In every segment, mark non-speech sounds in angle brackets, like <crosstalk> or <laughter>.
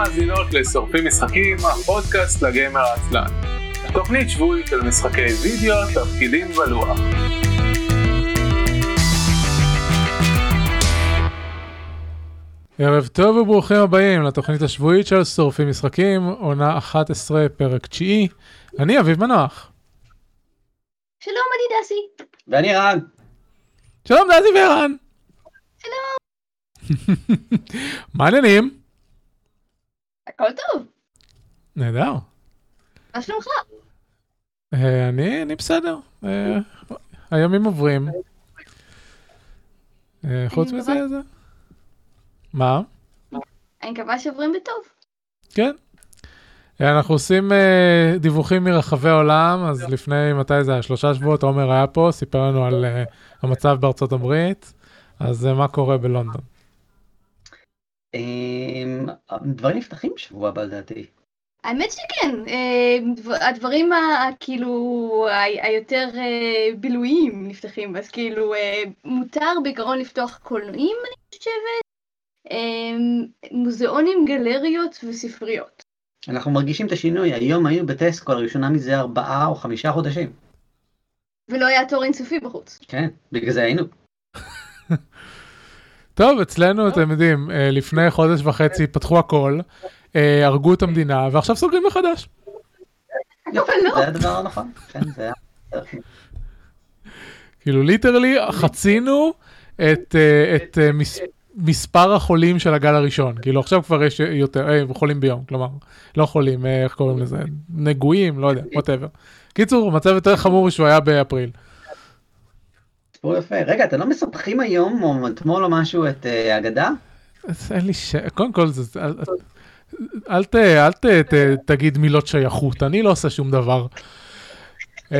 ומאזינות לשורפים משחקים, הפודקאסט לגיימר העצלן. תוכנית שבועית של משחקי וידאו, תפקידים ולוח. ערב טוב וברוכים הבאים לתוכנית השבועית של שורפים משחקים, עונה 11, פרק 9. אני אביב מנוח. שלום, אני דסי. ואני רן. שלום דזי וערן. שלום. <laughs> מה העניינים? הכל טוב. נהדר. מה שלומך? אה, אני אני בסדר. אה, הימים עוברים. אה, חוץ מזה, זה... מה? אני מקווה שעוברים בטוב. כן. אנחנו עושים אה, דיווחים מרחבי העולם, אז לפני, מתי זה היה? שלושה שבועות, עומר היה פה, סיפר לנו על אה, המצב בארצות הברית, אז אה, מה קורה בלונדון? אמ, דברים נפתחים בשבוע הבא לדעתי. האמת שכן, דבר- הדברים ה- כאילו ה- היותר אה, בילויים נפתחים, אז כאילו אה, מותר בעיקרון לפתוח קולנועים, אני חושבת, אה, מוזיאונים, גלריות וספריות. אנחנו מרגישים את השינוי, היום היינו בטסקו לראשונה מזה ארבעה או חמישה חודשים. ולא היה תור אינסופי בחוץ. כן, בגלל זה היינו. <laughs> טוב, אצלנו, אתם יודעים, אה, לפני חודש וחצי פתחו הכל, אה, הרגו את המדינה, ועכשיו סוגרים מחדש. יופי, לא. זה הדבר הנכון. כן, זה היה... כאילו, ליטרלי, חצינו את, אה, את מס, מספר החולים של הגל הראשון. כאילו, עכשיו כבר יש יותר, אה, חולים ביום, כלומר, לא חולים, אה, איך קוראים לזה? נגועים, לא יודע, ווטאבר. קיצור, מצב יותר חמור שהוא היה באפריל. סיפור יפה. רגע, אתם לא מספחים היום או אתמול או משהו את אה, אגדה? אז אין לי ש... קודם כל, זה... אל, ת, אל ת, ת, תגיד מילות שייכות, אני לא עושה שום דבר. אמ,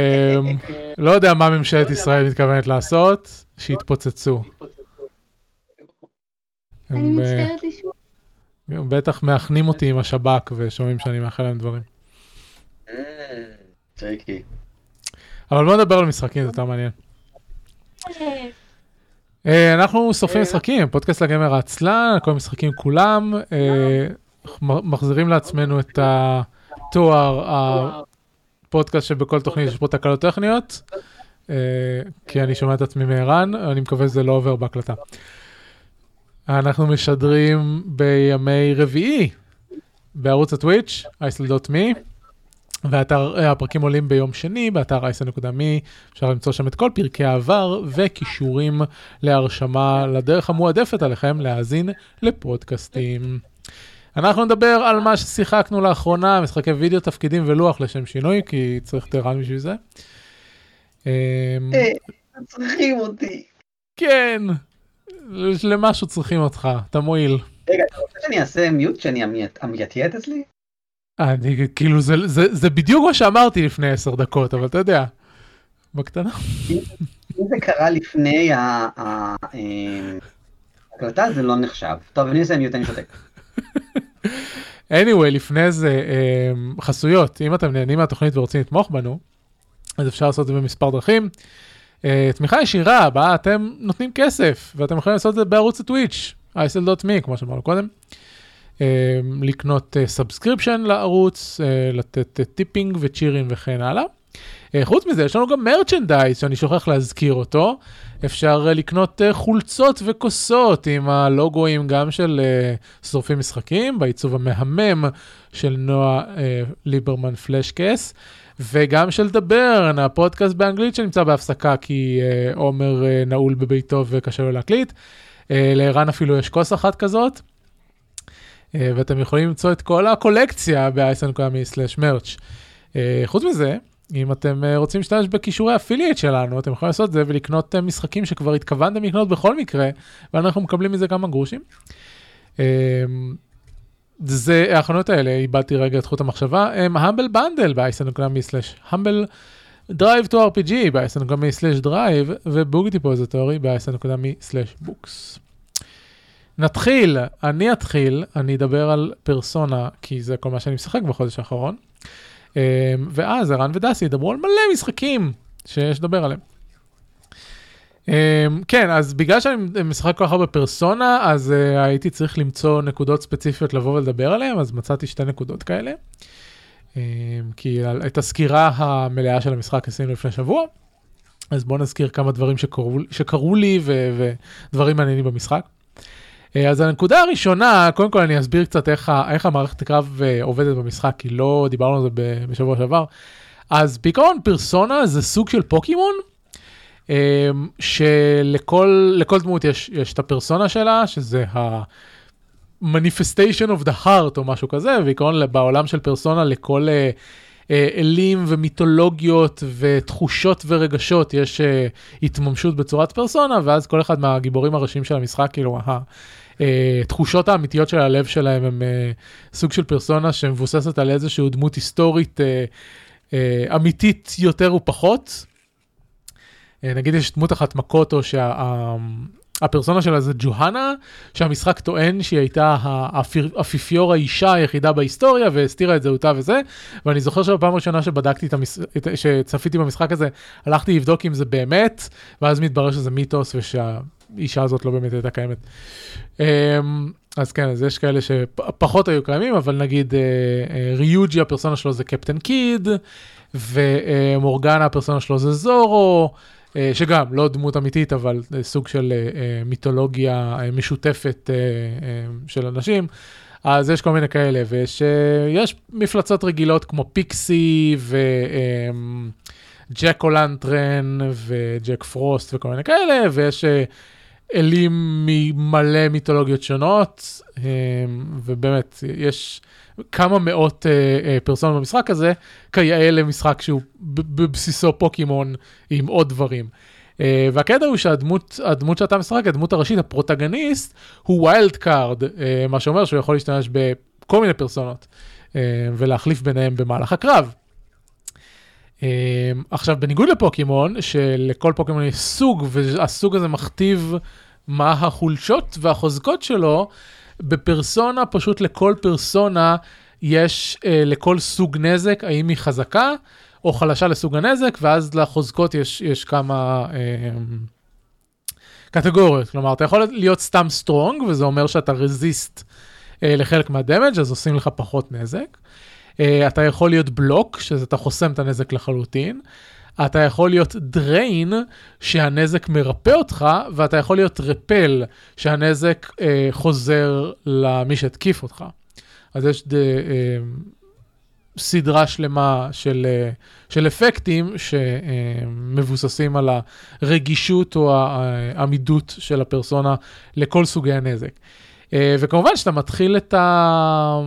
לא יודע מה ממשלת ישראל מתכוונת לעשות, שיתפוצצו. אני אה, מצטערת לשמוע. הם בטח מאכנים אותי עם השב"כ ושומעים שאני מאחל להם דברים. אה, tricky. אבל בוא נדבר על משחקים, זה יותר מעניין. אה, אנחנו שורפים משחקים, פודקאסט לגיימר העצלן, כל המשחקים כולם, אה, מחזירים לעצמנו את התואר הפודקאסט שבכל תוכנית יש פה תקלות טכניות, אה, כי אני שומע את עצמי מערן, אני מקווה שזה לא עובר בהקלטה. אנחנו משדרים בימי רביעי בערוץ הטוויץ', isl.me, והפרקים עולים ביום שני באתר isl.me, אפשר למצוא שם את כל פרקי העבר וכישורים להרשמה לדרך המועדפת עליכם להאזין לפודקאסטים. אנחנו נדבר על מה ששיחקנו לאחרונה, משחקי וידאו, תפקידים ולוח לשם שינוי, כי צריך ערן בשביל זה. אמ, צריכים אותי. כן, למשהו צריכים אותך, אתה מועיל. רגע, אתה רוצה שאני אעשה מיוט שאני אמייתיית אצלי? אני, כאילו, זה, זה, זה בדיוק מה שאמרתי לפני עשר דקות, אבל אתה יודע, בקטנה. אם זה קרה לפני אה, ההקלטה זה לא נחשב. טוב, אני אעשה מיוט, אני שותק. anyway, לפני זה, um, חסויות, אם אתם נהנים מהתוכנית ורוצים לתמוך בנו, אז אפשר לעשות את זה במספר דרכים. Uh, תמיכה ישירה, בה אתם נותנים כסף, ואתם יכולים לעשות את זה בערוץ הטוויץ', isn.me, כמו שאמרנו קודם. Uh, לקנות subscription לערוץ, uh, לתת tipping וצ'ירים וכן הלאה. חוץ מזה, יש לנו גם merchandise, שאני שוכח להזכיר אותו. אפשר לקנות חולצות וכוסות עם הלוגוים גם של שורפים משחקים, בעיצוב המהמם של נועה ליברמן פלשקס, וגם של דברן, הפודקאסט באנגלית שנמצא בהפסקה כי עומר נעול בביתו וקשה לו להקליט. לערן אפילו יש כוס אחת כזאת. Uh, ואתם יכולים למצוא את כל הקולקציה ב-isn.me/merch. Uh, חוץ מזה, אם אתם uh, רוצים להשתמש בכישורי ה affiliate שלנו, אתם יכולים לעשות את זה ולקנות משחקים שכבר התכוונתם לקנות בכל מקרה, ואנחנו מקבלים מזה כמה גרושים. זה, החנויות האלה, איבדתי רגע את חוט המחשבה, הם Humble Bundle ב-isn.me/humble DriveThruRPG ב-isn.me/drive ו Book Depository ב-isn.me/books. נתחיל, אני אתחיל, אני אדבר על פרסונה, כי זה כל מה שאני משחק בחודש האחרון. אמ, ואז ערן ודסי ידברו על מלא משחקים שיש לדבר עליהם. Um, כן, אז בגלל שאני משחק כל כך הרבה פרסונה, אז uh, הייתי צריך למצוא נקודות ספציפיות לבוא ולדבר עליהן, אז מצאתי שתי נקודות כאלה. Um, כי את הסקירה המלאה של המשחק עשינו לפני שבוע, אז בואו נזכיר כמה דברים שקרו, שקרו לי ודברים מעניינים במשחק. Uh, אז הנקודה הראשונה, קודם כל אני אסביר קצת איך, ה- איך המערכת הקרב uh, עובדת במשחק, כי לא דיברנו על זה בשבוע שעבר. אז בעיקרון פרסונה זה סוג של פוקימון, אמ, שלכל לכל דמות יש, יש את הפרסונה שלה, שזה ה-manifestation of the heart או משהו כזה, ועיקרון בעולם של פרסונה לכל אה, אה, אלים ומיתולוגיות ותחושות ורגשות יש אה, התממשות בצורת פרסונה, ואז כל אחד מהגיבורים הראשיים של המשחק, כאילו, ה- אה, התחושות האמיתיות של הלב שלהם הם אה, סוג של פרסונה שמבוססת על איזושהי דמות היסטורית אה, אה, אמיתית יותר ופחות. אה, נגיד יש דמות אחת מקוטו שהפרסונה שלה זה ג'והנה, שהמשחק טוען שהיא הייתה האפיפיור האישה היחידה בהיסטוריה והסתירה את זהותה וזה, ואני זוכר שבפעם הראשונה שבדקתי את המש... את... שצפיתי במשחק הזה, הלכתי לבדוק אם זה באמת, ואז מתברר שזה מיתוס ושהאישה הזאת לא באמת הייתה קיימת. אמ, אז כן, אז יש כאלה שפחות היו קיימים, אבל נגיד אה, אה, ריוג'י הפרסונה שלו זה קפטן קיד, ומורגנה הפרסונה שלו זה זורו, אה, שגם לא דמות אמיתית, אבל סוג של מיתולוגיה משותפת של אנשים. אז יש כל מיני כאלה, ויש יש מפלצות רגילות כמו פיקסי וג'ק אולנטרן וג'ק פרוסט וכל מיני כאלה, ויש אלים ממלא מיתולוגיות שונות, אה, ובאמת, יש כמה מאות אה, אה, פרסונות במשחק הזה, כיאה למשחק שהוא בבסיסו פוקימון עם עוד דברים. אה, והקטע הוא שהדמות הדמות שאתה משחק, הדמות הראשית, ה protagonist, הוא wild card, מה שאומר שהוא יכול להשתמש בכל מיני פרסונות ולהחליף ביניהם במהלך הקרב. אה, עכשיו, בניגוד לפוקימון, שלכל פוקימון יש סוג, והסוג הזה מכתיב מה החולשות והחוזקות שלו, בפרסונה, פשוט לכל פרסונה יש אה, לכל סוג נזק, האם היא חזקה או חלשה לסוג הנזק, ואז לחוזקות יש, יש כמה אה, קטגוריות. כלומר, אתה יכול להיות סתם strong, וזה אומר שאתה resist אה, לחלק מה damage, אז עושים לך פחות נזק. אה, אתה יכול להיות בלוק, שזה אתה חוסם את הנזק לחלוטין. אתה יכול להיות drain, שהנזק מרפא אותך, ואתה יכול להיות repel, שהנזק אה, חוזר למי שהתקיף אותך. אז יש ד, אה, סדרה שלמה של, אה, של אפקטים שמבוססים על הרגישות או העמידות של הפרסונה לכל סוגי הנזק. אה, וכמובן שאתה מתחיל את ה...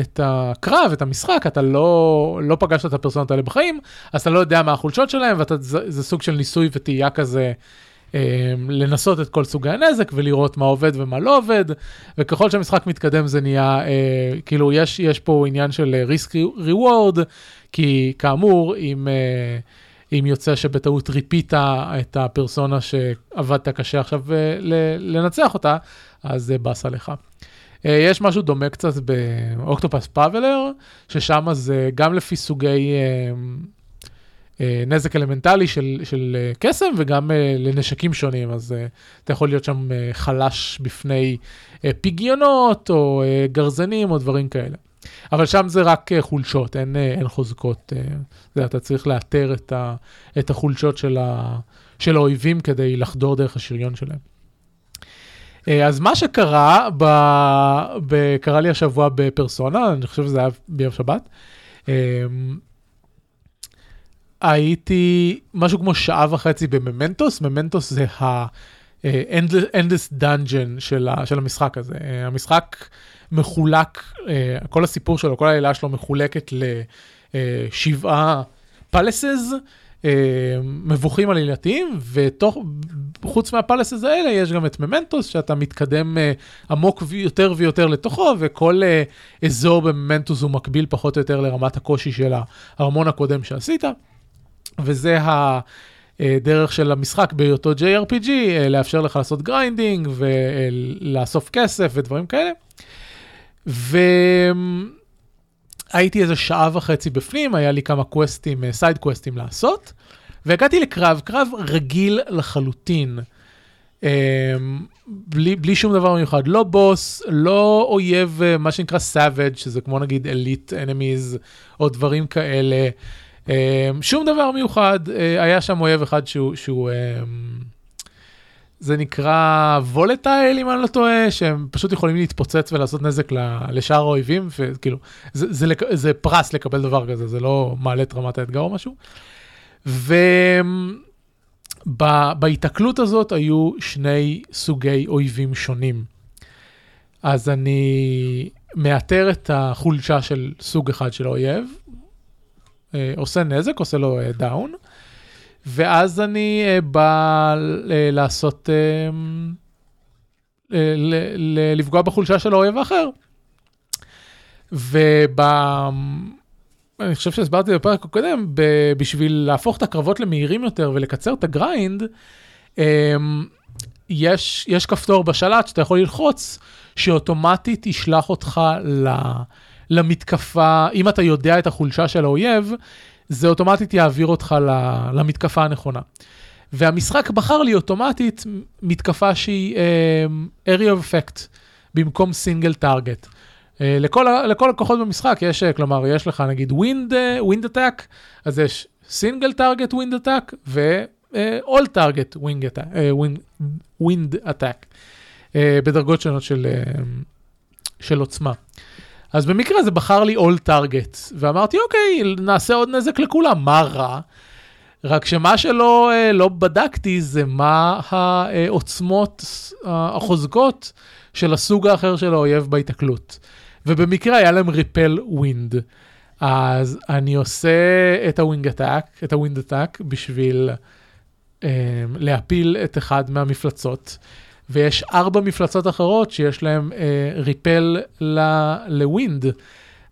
את הקרב, את המשחק, אתה לא, לא פגשת את הפרסונות האלה בחיים, אז אתה לא יודע מה החולשות שלהם, וזה סוג של ניסוי וטעייה כזה, אה, לנסות את כל סוגי הנזק ולראות מה עובד ומה לא עובד, וככל שהמשחק מתקדם זה נהיה, אה, כאילו יש, יש פה עניין של risk reward, כי כאמור, אם, אה, אם יוצא שבטעות ריפית את הפרסונה שעבדת קשה עכשיו אה, לנצח אותה, אז זה באסה לך. אה, יש משהו דומה קצת באוקטופס פאבלר, ששם זה גם לפי סוגי אה, אה, נזק אלמנטלי של, של אה, קסם וגם אה, לנשקים שונים, אז אה, אתה יכול להיות שם אה, חלש בפני אה, פיגיונות או אה, גרזנים או דברים כאלה. אבל שם זה רק אה, חולשות, אין, אה, אין חוזקות. אה, זה, אתה צריך לאתר את, ה, את החולשות של, ה, של האויבים כדי לחדור דרך השריון שלהם. אז מה שקרה, ב... ב... קרה לי השבוע בפרסונה, אני חושב שזה היה ביום שבת. הייתי משהו כמו שעה וחצי בממנטוס, ממנטוס זה ה-endless dungeon של, ה... של המשחק הזה. המשחק מחולק, כל הסיפור שלו, כל העילה שלו מחולקת לשבעה פלסס. מבוכים עלילתיים, וחוץ מהפלסס האלה יש גם את ממנטוס, שאתה מתקדם עמוק יותר ויותר לתוכו, וכל אזור ב Mementos הוא מקביל פחות או יותר לרמת הקושי של הארמון הקודם שעשית, וזה הדרך של המשחק בהיותו JRPG, לאפשר לך לעשות grinding ולאסוף כסף ודברים כאלה. הייתי איזה שעה וחצי בפנים, היה לי כמה קווסטים, side קווסטים לעשות, והגעתי לקרב, קרב רגיל לחלוטין. אמ, בלי, בלי שום דבר מיוחד, לא בוס, לא אויב, אה, מה שנקרא savage, שזה כמו נגיד אליט enemies, או דברים כאלה. אמ, שום דבר מיוחד, אה, היה שם אויב אחד שהוא, שהוא אמ, זה נקרא וולטייל אם אני לא טועה, שהם פשוט יכולים להתפוצץ ולעשות נזק לשאר האויבים, וכאילו, זה, זה, זה, פרס לקבל דבר כזה, זה לא מעלה את רמת האתגר או משהו. ובהיתקלות הזאת היו שני סוגי אויבים שונים. אז אני מאתר את החולשה של סוג אחד של האויב, אה, עושה נזק, עושה לו דאון. Uh, ואז אני uh, בא uh, לעשות, uh, לפגוע בחולשה של האויב האחר. וב... אני חושב שהסברתי בפרק הקודם, בשביל להפוך את הקרבות למהירים יותר ולקצר את ה grind, um, יש, יש כפתור בשלט שאתה יכול ללחוץ, שאוטומטית ישלח אותך למתקפה, אם אתה יודע את החולשה של האויב, זה אוטומטית יעביר אותך למתקפה הנכונה. והמשחק בחר לי אוטומטית מתקפה שהיא uh, area of effect במקום single target. Uh, לכל, לכל הכוחות במשחק יש, uh, כלומר, יש לך נגיד wind, uh, wind attack, אז יש סינגל טארגט wind attack ו-all target wind attack, uh, wind, attack uh, בדרגות שונות של, uh, של עוצמה. אז במקרה זה בחר לי all target, ואמרתי, אוקיי, נעשה עוד נזק לכולם, מה רע? רק שמה שלא אה, לא בדקתי זה מה העוצמות החוזקות של הסוג האחר של האויב בהיתקלות. ובמקרה היה להם repel wind. אז אני עושה את ה wind attack, את ה wind attack, בשביל אה, להפיל את אחד מהמפלצות. ויש ארבע מפלצות אחרות שיש להן אה, repel ל wind,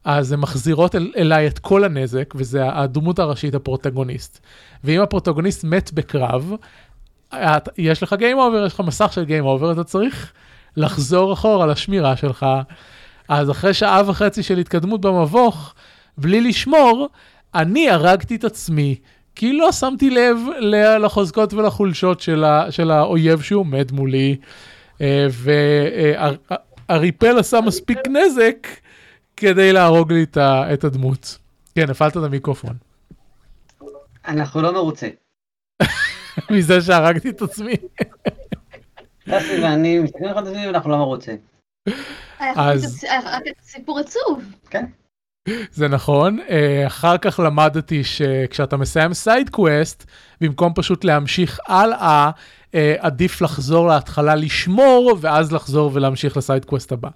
אז הן מחזירות אל, אליי את כל הנזק, וזה הדמות הראשית, ה protagonist. ואם ה protagonist מת בקרב, את, יש לך game over, יש לך מסך של game over, אתה צריך לחזור אחורה לשמירה שלך. אז אחרי שעה וחצי של התקדמות במבוך, בלי לשמור, אני הרגתי את עצמי כי לא שמתי לב לחוזקות ולחולשות של, ה, של האויב שעומד מולי, אה, והריפל עשה מספיק נזק כדי להרוג לי את הדמות. כן, הפעלת את המיקרופון. אנחנו לא מרוצה. <laughs> מזה שהרגתי את עצמי. דסי ואני מסתכלים אחד על השני ואנחנו לא מרוצה. אז... סיפור עצוב. כן. זה נכון. אה, אחר כך למדתי שכשאתה מסיים side quest, במקום פשוט להמשיך הלאה, אה, עדיף לחזור להתחלה לשמור, ואז לחזור ולהמשיך ל side quest הבא.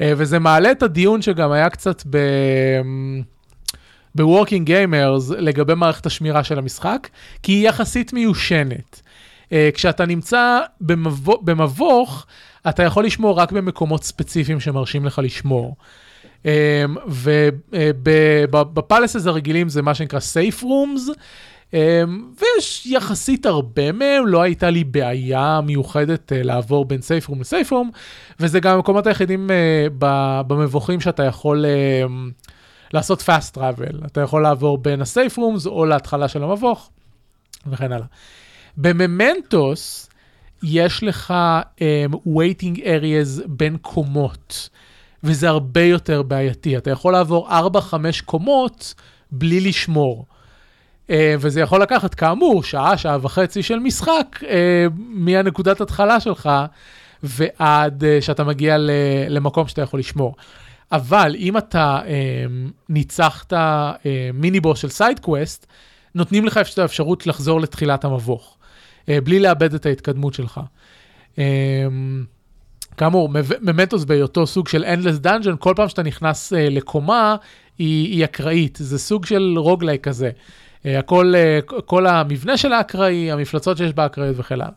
אה, וזה מעלה את הדיון שגם היה קצת ב... ב-Working Gamers לגבי מערכת השמירה של המשחק, כי היא יחסית מיושנת. כשאתה נמצא במבוך, אתה יכול לשמור רק במקומות ספציפיים שמרשים לך לשמור. אמ, ובפלסס הרגילים זה מה שנקרא safe rooms, אמ, ויש יחסית הרבה מהם, לא הייתה לי בעיה מיוחדת אה, לעבור בין safe room ל-safe room, וזה גם המקומות היחידים אה, במבוכים שאתה יכול אמ, לעשות fast travel, אתה יכול לעבור בין ה-safe או להתחלה של המבוך, וכן הלאה. בממנטוס יש לך um, waiting areas בין קומות. וזה הרבה יותר בעייתי. אתה יכול לעבור 4-5 קומות בלי לשמור. Uh, וזה יכול לקחת, כאמור, שעה, שעה וחצי של משחק uh, מהנקודת התחלה שלך ועד אה, שאתה מגיע למקום שאתה יכול לשמור. אבל אם אתה ניצחת mini boss של side quest, נותנים לך את האפשרות לחזור לתחילת המבוך, בלי לאבד את ההתקדמות שלך. כאמור, Mementos בהיותו סוג של Endless Dungeon, כל פעם שאתה נכנס אה, לקומה, היא, היא אקראית, זה סוג של roguelike כזה. אה, הכל, אה, כל המבנה של האקראי, המפלצות שיש באקראיות וכן הלאה.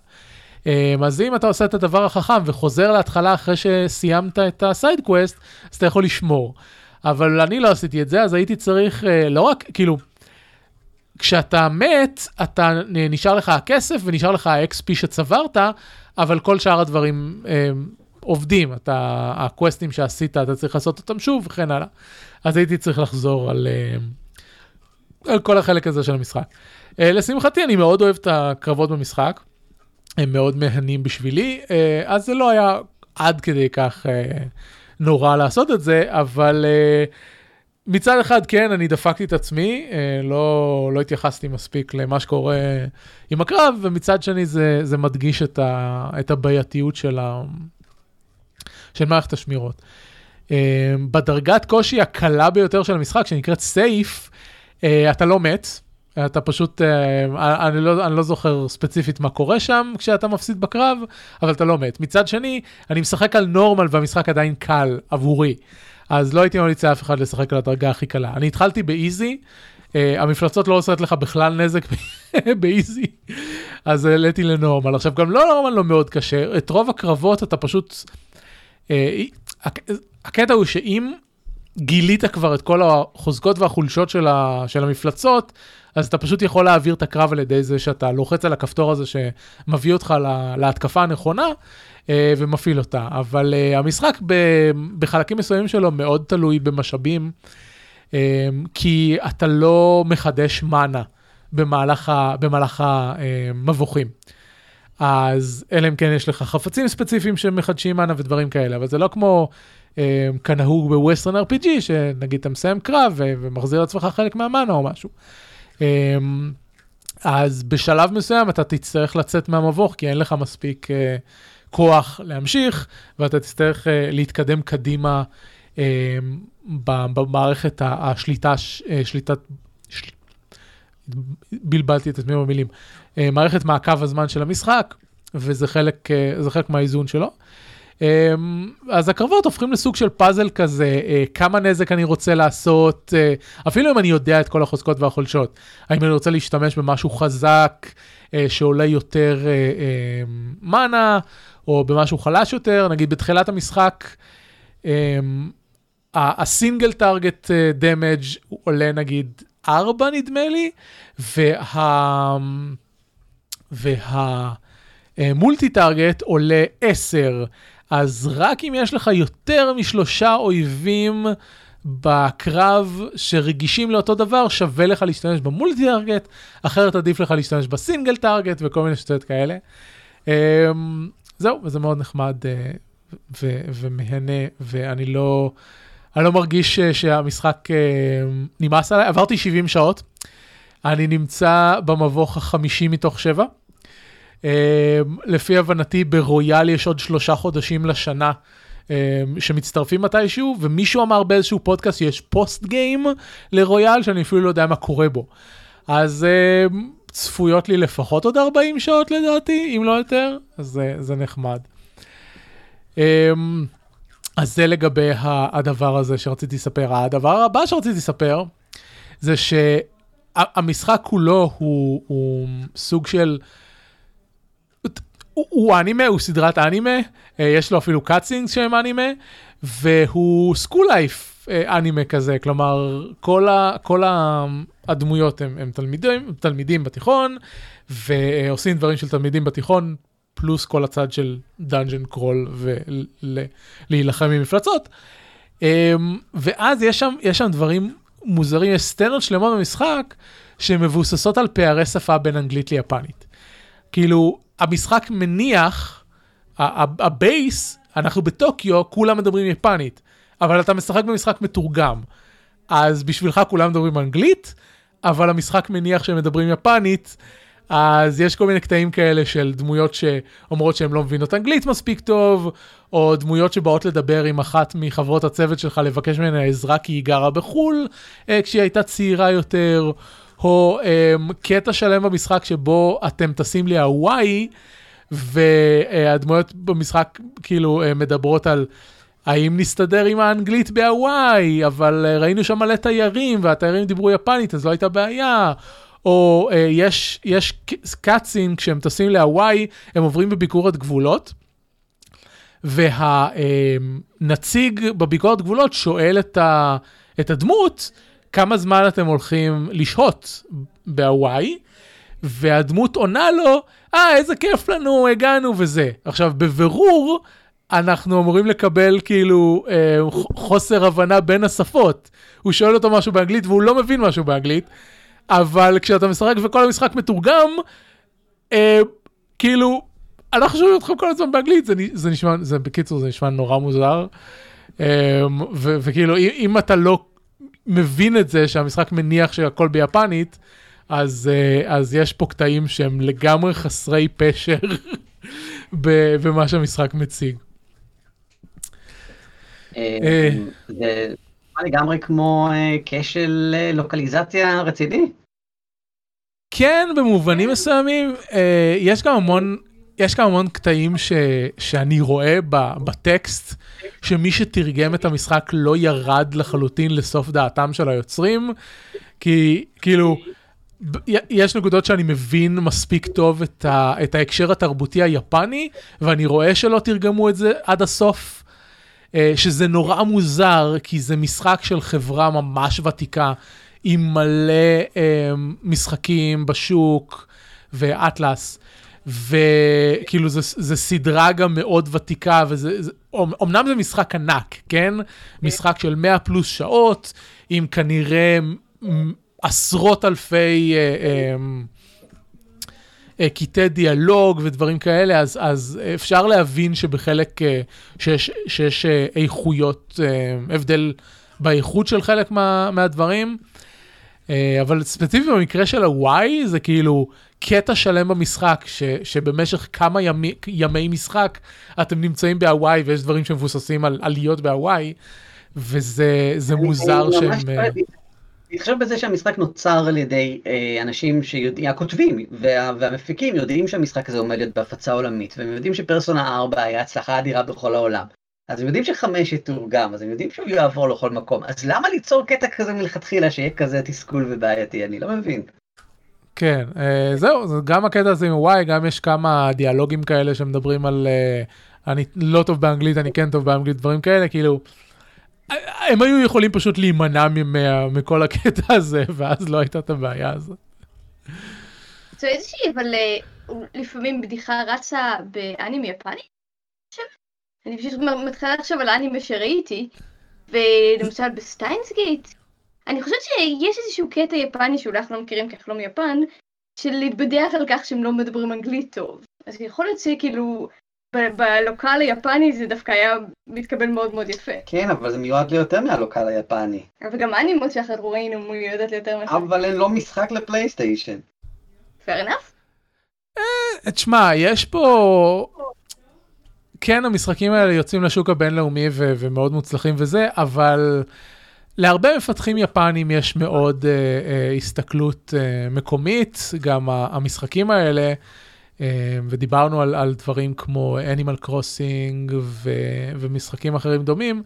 אמ, אז אם אתה עושה את הדבר החכם וחוזר להתחלה אחרי שסיימת את ה side quest, אז אתה יכול לשמור. אבל אני לא עשיתי את זה, אז הייתי צריך, אה, לא רק, כאילו, כשאתה מת, אתה נשאר לך הכסף ונשאר לך ה-XP שצברת, אבל כל שאר הדברים עובדים, אתה, הקווסטים שעשית, אתה צריך לעשות אותם שוב וכן הלאה. אז הייתי צריך לחזור על, אה, על כל החלק הזה של המשחק. אה, לשמחתי, אני מאוד אוהב את הקרבות במשחק. הם מאוד מהנים בשבילי, אה, אז זה לא היה עד כדי כך נורא לעשות את זה, אבל מצד אחד כן, אני דפקתי את עצמי, לא, לא התייחסתי מספיק למה שקורה עם הקרב, ומצד שני זה, זה מדגיש את, ה, את הבעייתיות של, ה, של מערכת השמירות. אה, בדרגת קושי הקלה ביותר של המשחק, שנקראת סייף, אה, אתה לא מת, אתה פשוט, אה, אני, לא, אני לא זוכר ספציפית מה קורה שם כשאתה מפסיד בקרב, אבל אתה לא מת. מצד שני, אני משחק על נורמל והמשחק עדיין קל עבורי. אז לא הייתי ממליץ לאף אחד לשחק על הדרגה הכי קלה. אני התחלתי באיזי, המפלצות לא עושות לך בכלל נזק <laughs> באיזי, אז העליתי לנורמל. עכשיו, גם לא נורמל לא מאוד קשה, את רוב הקרבות אתה פשוט... הק... הקטע הוא שאם גילית כבר את כל החוזקות והחולשות של, ה... של המפלצות, אז אתה פשוט יכול להעביר את הקרב על ידי זה שאתה לוחץ על הכפתור הזה שמביא אותך לה... להתקפה הנכונה, אה, ומפעיל אותה. אבל אה, המשחק בחלקים מסוימים שלו מאוד תלוי במשאבים, אה, כי אתה לא מחדש מנה במהלך, במהלך המבוכים. אז אלא אם כן יש לך חפצים ספציפיים שמחדשים מנה ודברים כאלה, אבל זה לא כמו כנהוג בווסטרן RPG, שנגיד אתה מסיים קרב ומחזיר לעצמך חלק מהמנה או משהו. אז בשלב מסוים אתה תצטרך לצאת מהמבוך, כי אין לך מספיק כוח להמשיך, ואתה תצטרך uh, להתקדם קדימה uh, במערכת השליטה, uh, שליטת, של... בלבלתי את עצמי במילים, מערכת מעקב הזמן של המשחק, וזה חלק, uh, חלק מהאיזון שלו. Um, אז הקרבות הופכים לסוג של פאזל כזה, כמה נזק אני רוצה לעשות, אפילו אם אני יודע את כל החוזקות והחולשות. האם אני רוצה להשתמש במשהו חזק, שעולה יותר מנה, או במשהו חלש יותר, נגיד בתחילת המשחק, הסינגל טארגט דמג' עולה נגיד 4 נדמה לי, וה... והמולטי טארגט עולה 10. אז רק אם יש לך יותר משלושה אויבים בקרב שרגישים לאותו דבר, שווה לך להשתמש במולטי טארגט, אחרת עדיף לך להשתמש בסינגל טארגט וכל מיני שטויות כאלה. זהו, וזה מאוד נחמד uh, ו- ומהנה, ואני לא, אני לא מרגיש שהמשחק uh, נמאס עליי. עברתי 70 שעות, אני נמצא במבוך החמישי מתוך שבע. Uh, לפי הבנתי, ברויאל יש עוד שלושה חודשים לשנה. uh, שמצטרפים מתישהו, ומישהו אמר באיזשהו פודקאסט שיש פוסט גיים לרויאל, שאני אפילו לא יודע מה קורה בו. אז uh, צפויות לי לפחות עוד 40 שעות לדעתי, אם לא יותר, אז זה, זה נחמד. אז זה לגבי הדבר הזה שרציתי לספר. הדבר הבא שרציתי לספר, זה שהמשחק כולו הוא, הוא סוג של... הוא, הוא אנימה, הוא סדרת אנימה, אה, יש לו אפילו cutscenes שהם אנימה, והוא school life אה, אנימה כזה, כלומר, כל, ה, כל ה, הדמויות הם, הם תלמידים, תלמידים בתיכון, ועושים דברים של תלמידים בתיכון, פלוס כל הצד של dungeon crawl ולהילחם עם מפלצות. אמ, ואז יש שם, יש שם דברים מוזרים, יש סצנות שלמות במשחק שמבוססות על פערי שפה בין אנגלית ליפנית. כאילו, המשחק מניח, הבייס, אנחנו בטוקיו, כולם מדברים יפנית, אבל אתה משחק במשחק מתורגם. אז בשבילך כולם מדברים אנגלית, אבל המשחק מניח שהם מדברים יפנית, אז יש כל מיני קטעים כאלה של דמויות שאומרות שהן לא מבינות אנגלית מספיק טוב, או דמויות שבאות לדבר עם אחת מחברות הצוות שלך לבקש ממנה עזרה כי היא גרה בחו"ל, אה, כשהיא הייתה צעירה יותר, או אה, קטע שלם במשחק שבו אתם טסים להוואי, והדמויות במשחק כאילו אה, מדברות על... האם נסתדר עם האנגלית בהוואי, אבל אה, ראינו שם מלא תיירים, והתיירים דיברו יפנית, אז לא הייתה בעיה. או uh, יש, יש קאצין, כשהם טסים להוואי, הם עוברים בביקורת גבולות, והנציג uh, בביקורת גבולות שואל את, ה, את הדמות, כמה זמן אתם הולכים לשהות בהוואי, והדמות עונה לו, אה, ah, איזה כיף לנו, הגענו וזה. עכשיו, בבירור, אנחנו אמורים לקבל כאילו אה, חוסר הבנה בין השפות. הוא שואל אותו משהו באנגלית והוא לא מבין משהו באנגלית, אבל כשאתה משחק וכל המשחק מתורגם, אה, כאילו, אנחנו שומעים אתכם כל הזמן באנגלית, זה, זה נשמע, זה בקיצור, זה נשמע נורא מוזר. אה, ו- וכאילו, אם, אם אתה לא מבין את זה, שהמשחק מניח שהכל ביפנית, אז, אה, אז יש פה קטעים שהם לגמרי חסרי פשר במה שהמשחק מציג. אה. זה לגמרי כמו אה, כשל לוקליזציה רציני. כן, במובנים מסוימים, אה, יש גם המון, יש גם המון קטעים ש, שאני רואה ב, בטקסט, שמי שתרגם את המשחק לא ירד לחלוטין לסוף דעתם של היוצרים, כי כאילו, יש נקודות שאני מבין מספיק טוב את, ה, את ההקשר התרבותי היפני, ואני רואה שלא תרגמו את זה עד הסוף. אה, שזה נורא מוזר, כי זה משחק של חברה ממש ותיקה, עם מלא אה, משחקים בשוק ואטלס, וכאילו זה סדרה גם מאוד ותיקה, וזה, זה, אמנם זה משחק ענק, כן? משחק של 100 פלוס שעות, עם כנראה עשרות אלפי... אה, אה, אה, קטעי דיאלוג ודברים כאלה, אז, אז אפשר להבין שבחלק, אה, שיש, שיש איכויות, הבדל באיכות של חלק מה, מהדברים, אבל ספציפית במקרה של הוואי, זה כאילו קטע שלם במשחק, ש, שבמשך כמה ימי, ימי משחק אתם נמצאים בהוואי, ויש דברים שמבוססים על עליות בהוואי, וזה זה מוזר אני שהם... ממש אה, טועה. להתחשב בזה שהמשחק נוצר על ידי אה, אנשים שיודעים, הכותבים וה, והמפיקים יודעים שהמשחק הזה עומד להיות בהפצה עולמית, והם יודעים שפרסונה 4 היה הצלחה אדירה בכל העולם. אז הם יודעים שחמש יתורגם, אז הם יודעים שהוא יעבור לכל מקום, אז למה ליצור קטע כזה מלכתחילה שיהיה כזה תסכול ובעייתי? אני לא מבין. כן, אה, זהו, זה גם הקטע הזה עם וואי, גם יש כמה דיאלוגים כאלה שמדברים על אה, אני לא טוב באנגלית, אני כן טוב באנגלית, דברים כאלה, כאילו, אה, הם היו יכולים פשוט להימנע מה- מכל הקטע הזה, <laughs> ואז לא הייתה את הבעיה הזאת. זו איזושהי, אבל לפעמים בדיחה רצה באנימי יפני? אני פשוט מתחילה לחשוב על האנימה שראיתי, ולמשל ב Steins Gate, אני חושבת שיש איזשהו קטע יפני שאולי אנחנו לא מכירים כי אנחנו לא מיפן, של להתבדח על כך שהם לא מדברים אנגלית טוב. אז יכול להיות שכאילו ב- בלוקל היפני זה דווקא היה מתקבל מאוד מאוד יפה. כן, אבל זה מיועד ליותר מהלוקל היפני. אבל גם אנימות שאנחנו ראינו מיועדת ליותר מזה. אבל הן לא משחק לפלייסטיישן. fair enough. תשמע, יש פה... כן, המשחקים האלה יוצאים לשוק הבינלאומי ו- ומאוד מוצלחים וזה, אבל להרבה מפתחים יפנים יש מאוד uh, uh, הסתכלות uh, מקומית, גם המשחקים האלה, uh, ודיברנו על, על דברים כמו Animal Crossing ו- ומשחקים אחרים דומים,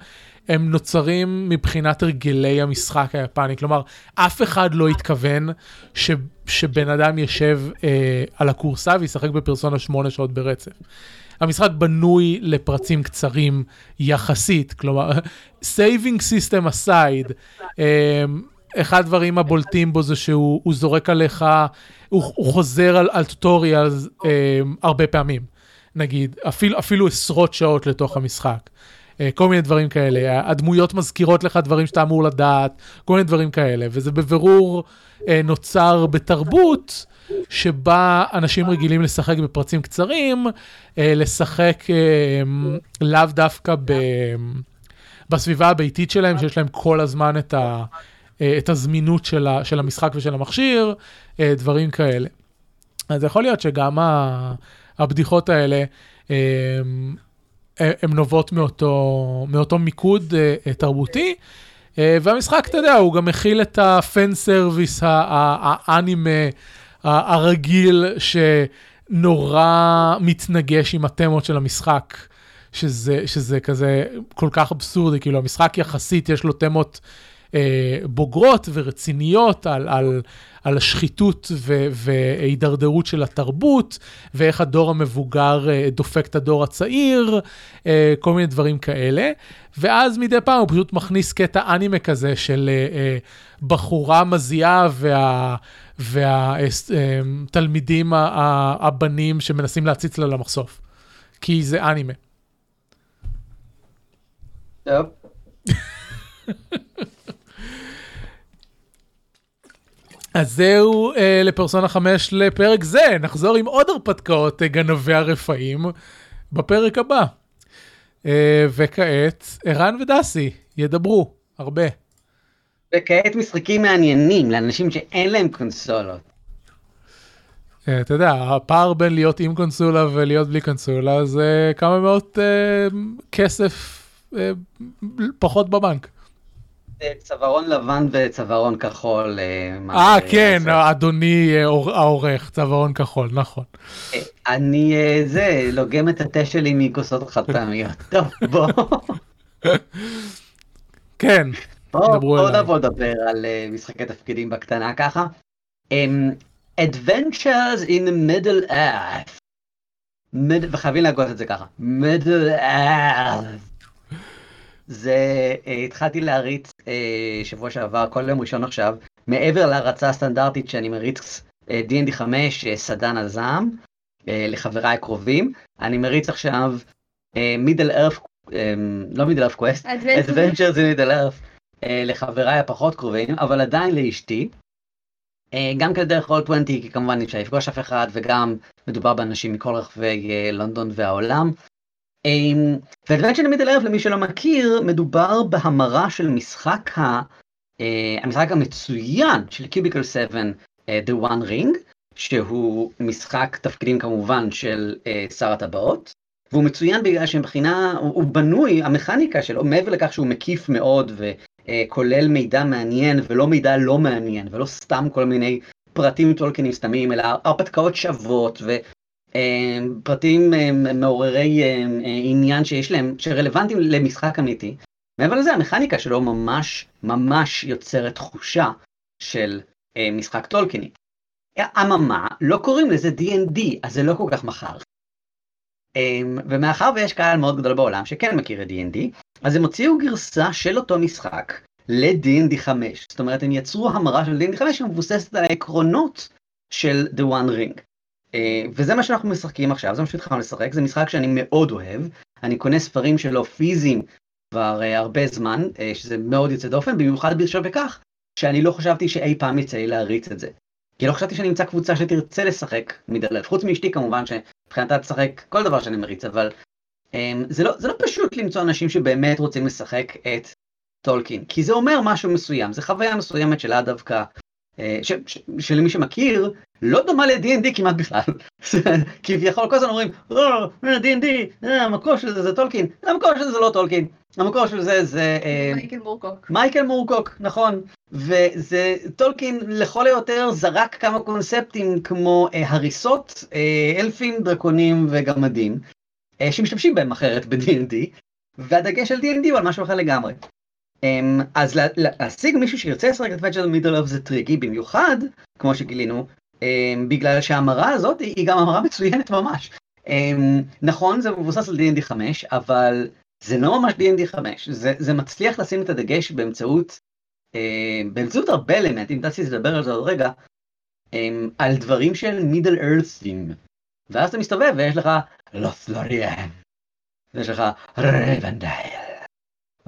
הם נוצרים מבחינת הרגלי המשחק היפני. כלומר, אף אחד לא התכוון ש, שבן אדם ישב אה, על הכורסה וישחק בפרסונה שמונה שעות ברצף. המשחק בנוי לפרצים קצרים יחסית, כלומר, system aside, אה, אחד הדברים הבולטים בו זה שהוא הוא זורק עליך, הוא, הוא חוזר על, על טוטוריאלס אה, הרבה פעמים, נגיד, אפילו, אפילו עשרות שעות לתוך המשחק. אה, כל מיני דברים כאלה, הדמויות מזכירות לך דברים שאתה אמור לדעת, כל מיני דברים כאלה, וזה בבירור אה, נוצר בתרבות שבה אנשים רגילים לשחק בפרצים קצרים, אה, לשחק אה, לאו דווקא ב... בסביבה הביתית שלהם, שיש להם כל הזמן את, ה, אה, את הזמינות של, ה, של המשחק ושל המכשיר, דברים כאלה. אז יכול להיות שגם ה, הבדיחות האלה, הן נובעות מאותו, מאותו מיקוד תרבותי. והמשחק, אתה יודע, הוא גם מכיל את הפן סרוויס האנימה הרגיל, שנורא מתנגש עם התמות של המשחק, שזה, שזה כזה כל כך אבסורדי, כאילו המשחק יחסית יש לו תמות בוגרות ורציניות על, על, על השחיתות ו, והידרדרות של התרבות, ואיך הדור המבוגר אה, דופק את הדור הצעיר, אה, כל מיני דברים כאלה. ואז מדי פעם הוא פשוט מכניס קטע אנימה כזה של אה, אה, בחורה מזיעה וה... והתלמידים הבנים שמנסים להציץ לה למחשוף. כי זה אנימה. טוב. <laughs> אז זהו אה, לפרסונה 5 לפרק זה, נחזור עם עוד הרפתקאות אה, גנבי הרפאים בפרק הבא. אה, וכעת, ערן ודסי ידברו הרבה. וכעת משחקים מעניינים לאנשים שאין להם קונסולות. אה, אתה יודע, הפער בין להיות עם קונסולה ולהיות בלי קונסולה זה כמה מאות אה, כסף אה, פחות בבנק. זה צווארון לבן וצווארון כחול. אה, אה, כן, אדוני אה, עור- העורך, צווארון כחול, נכון. אה, אני אה, זה, לוגם את התה שלי מכוסות חד פעמיות. <laughs> טוב, בוא. כן, בוא דברו בוא אליי. נבוא לדבר על אה, משחקי תפקידים בקטנה ככה. אמ, Adventures in Middle Earth. וחייבים להגות את זה ככה. Middle Earth. זה, אה, התחלתי להריץ אה, שבוע שעבר, כל יום ראשון עכשיו, מעבר להרצה הסטנדרטית שאני מריץ D&D 5, אה, סדן הזעם, לחבריי הקרובים, אני מריץ עכשיו Earth, אה, לא Middle Earth Quest, Adventures in Earth אה, לחבריי הפחות קרובים, אבל עדיין לאשתי. גם כדרך רול 20, כי כמובן אי אפשר לפגוש אף אחד, וגם מדובר באנשים מכל רחבי לונדון והעולם. ו-Adventure in Earth, למי שלא מכיר, מדובר בהמרה של משחק, ה, אה, המשחק המצוין של קיוביקל 7, אה, The One Ring, שהוא משחק תפקידים כמובן של אה, שר הטבעות. והוא מצוין בגלל שמבחינה, הוא, הוא בנוי, המכניקה שלו, מעבר לכך שהוא מקיף מאוד וכולל מידע מעניין ולא מידע לא מעניין, ולא סתם כל מיני פרטים טולקינים סתמים, אלא הרפתקאות שוות ופרטים מעוררי אה, אה, עניין שיש להם, שרלוונטיים למשחק אמיתי. מעבר לזה, המכניקה שלו ממש ממש יוצרת תחושה של אה, משחק טולקיני. אממה, לא קוראים לזה D&D, אז זה לא כל כך מכר. אמ, ומאחר ויש קהל מאוד גדול בעולם שכן מכיר את D&D, אז הם הוציאו גרסה של אותו משחק ל-D&D 5. זאת אומרת, הם יצרו המרה של D&D 5 שמבוססת על העקרונות של The One Ring. אה, וזה מה שאנחנו משחקים עכשיו, זה מה שהתחלנו לשחק, זה משחק שאני מאוד אוהב. אני קונה ספרים שלו פיזיים כבר אה, הרבה זמן, אה, שזה מאוד יוצא דופן, במיוחד בשביל בכך שאני לא חשבתי שאי פעם יצא לי להריץ את זה. כי לא חשבתי שאני אמצא קבוצה שתרצה לשחק מדלב, חוץ מאשתי כמובן שמבחינתה תשחק כל דבר שאני מריץ, אבל אמ, זה, לא, זה לא פשוט למצוא אנשים שבאמת רוצים לשחק את טולקין, כי זה אומר משהו מסוים, זה חוויה מסוימת שלאו דווקא, ש, ש, שלמי שמכיר, לא דומה ל-D&D כמעט בכלל. <laughs> כביכול כל הזמן אומרים, או, D&D, אה, המקור של זה זה טולקין, המקור של זה זה לא טולקין, המקור של זה זה... אה, מייקל מורקוק. מייקל מורקוק, נכון, וזה, טולקין לכל היותר זרק כמה קונספטים כמו אה, הריסות, אה, אלפים, דרקונים וגמדים, אה, שמשתמשים בהם אחרת ב-D&D, והדגש של D&D הוא על משהו אחר לגמרי. אה, אז לה, לה, להשיג מישהו שירצה לשחק את Adventures in Middle Earth זה טריקי, במיוחד, כמו שגילינו, אה, בגלל שההמרה הזאת היא, גם המרה מצוינת ממש. אה, נכון, זה מבוסס על D&D 5, אבל זה לא ממש D&D 5, זה, זה מצליח לשים את הדגש באמצעות, באמצעות הרבה אלמנטים, דסי תדבר על זה עוד רגע, על דברים של מידל ארת'ים. ואז אתה מסתובב ויש לך לות'לוריאן, ויש לך רבנדייל,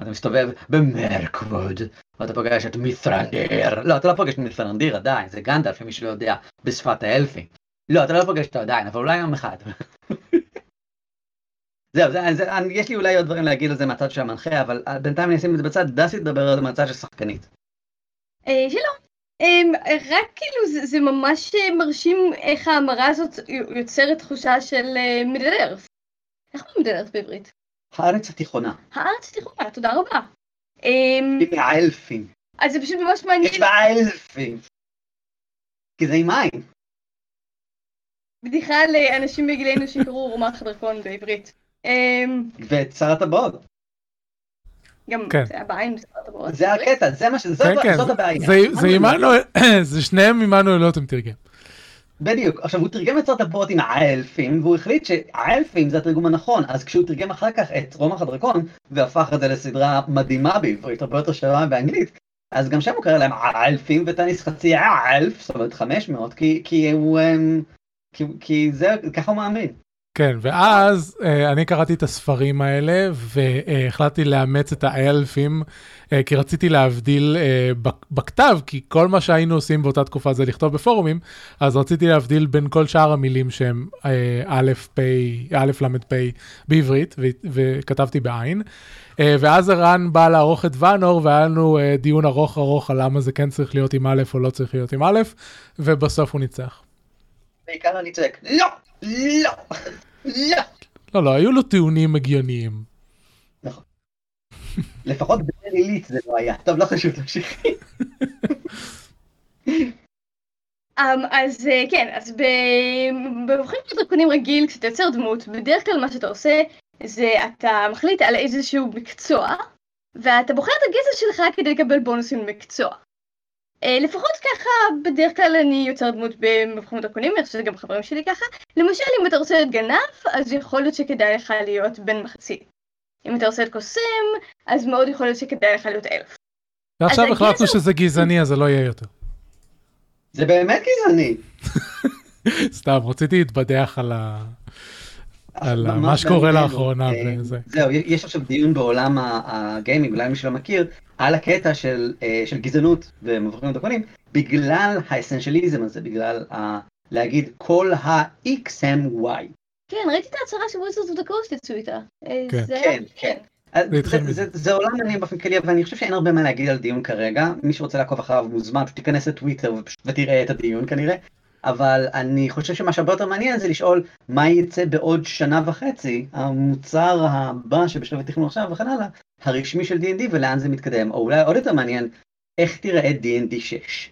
ואתה מסתובב במרקווד, ואתה פוגש את מית'רנדיר, לא, אתה לא פוגש את מית'רנדיר עדיין, זה גנדלף, למי שלא יודע, בשפת האלפים. לא, אתה לא פוגש אותו עדיין, אבל אולי יום אחד. <laughs> זהו, זה, זה, יש לי אולי עוד דברים להגיד על זה מהצד של המנחה, אבל אה, בינתיים אני אשים את זה בצד, דסי תדבר על זה מהצד של שחקנית. אה, שלום. אמ, רק כאילו זה, זה ממש אה, מרשים איך ההמרה הזאת יוצרת תחושה של ארף. איך אומרים ארף בעברית? הארץ התיכונה, הארץ התיכונה, תודה רבה. אמ, היא מהאלפים, אז זה פשוט ממש מעניין. יש בה אלפים. כי זה עם מים. בדיחה לאנשים בגילנו שקראו רומח דרקון בעברית. אמ, ואת שר הטבעות. גם כן. זה הבעיה עם משרד הבריאות. זה הקטע, זה מה ש... זאת, כן, כן, זאת זה- הבעיה. זה- זה עמנואל, <coughs> זה שניהם עמנואל לוטם תרגם. בדיוק. עכשיו, הוא תרגם את שר הטבעות עם האלפים, והוא החליט שהאלפים זה התרגום הנכון, אז כשהוא תרגם אחר כך את רומח הדרקון, והפך את זה לסדרה מדהימה בעברית, הרבה יותר שווה באנגלית, אז גם שם הוא קרא להם האלפים, וטניס חצי האלף, זאת אומרת 500, כי, כי הוא... אמ, כי, כי זה, ככה הוא מאמין. כן, ואז אה, אני קראתי את הספרים האלה והחלטתי לאמץ את האלפים, אה, כי רציתי להבדיל אה, בכתב, כי כל מה שהיינו עושים באותה תקופה זה לכתוב בפורומים, אז רציתי להבדיל בין כל שאר המילים שהם א', פ', א', ל', פ' בעברית, וכתבתי בעין. ואז ערן בא לערוך את ואנור, והיה לנו דיון ארוך ארוך על למה זה כן צריך להיות עם א' או לא צריך להיות עם א', ובסוף הוא ניצח. בעיקר אני צועק, לא, לא, לא. לא, לא, היו לו טיעונים הגיוניים. לפחות בן עילית זה לא היה. טוב, לא חשוב, תמשיכי. Um, אז אה, כן, אז ב- במבחן של דרקונים רגיל, כשאתה יוצר דמות, בדרך כלל מה שאתה עושה זה אתה מחליט על איזשהו מקצוע, ואתה בוחר את הגזע שלך כדי לקבל בונוסים במקצוע. Uh, לפחות ככה, בדרך כלל אני יוצר דמות במבחן דרקונים, אני חושבת שגם חברים שלי ככה. למשל, אם אתה רוצה להיות גנב, אז יכול להיות שכדאי לך להיות בן מחצית. אם אתה רוצה להיות קוסם, אז מאוד יכול להיות שכדאי לך להיות אלף. ועכשיו החלטנו הגזע- שזה גזעני, אז זה לא יהיה יותר. זה באמת גזעני. <laughs> סתם, רציתי להתבדח על ה... על מה שקורה. לאחרונה אה, וזה. זהו, יש עכשיו דיון בעולם הגיימינג, אולי מי שלא מכיר, על הקטע של אה, של גזענות במבוכים ודרקונים, בגלל ה essentialism הזה, בגלל ה- להגיד כל ה-X הם Y. כן, ראיתי את ההצהרה של Wizards of the Coast יצאו איתה. אה, כן. כן, כן. זה התחיל זה- מזה. זה- זה עולם מעניין באופן כללי, אבל אני חושב שאין הרבה מה להגיד על דיון כרגע. מי שרוצה לעקוב אחריו מוזמן, פשוט תיכנס לטוויטר ותראה את הדיון כנראה. אבל אני חושב שמה שהרבה יותר מעניין זה לשאול מה יצא בעוד שנה וחצי, המוצר הבא שבשלב התכנון עכשיו וכן הלאה, הרשמי של D&D ולאן זה מתקדם, או אולי עוד יותר מעניין, איך תיראה D&D 6.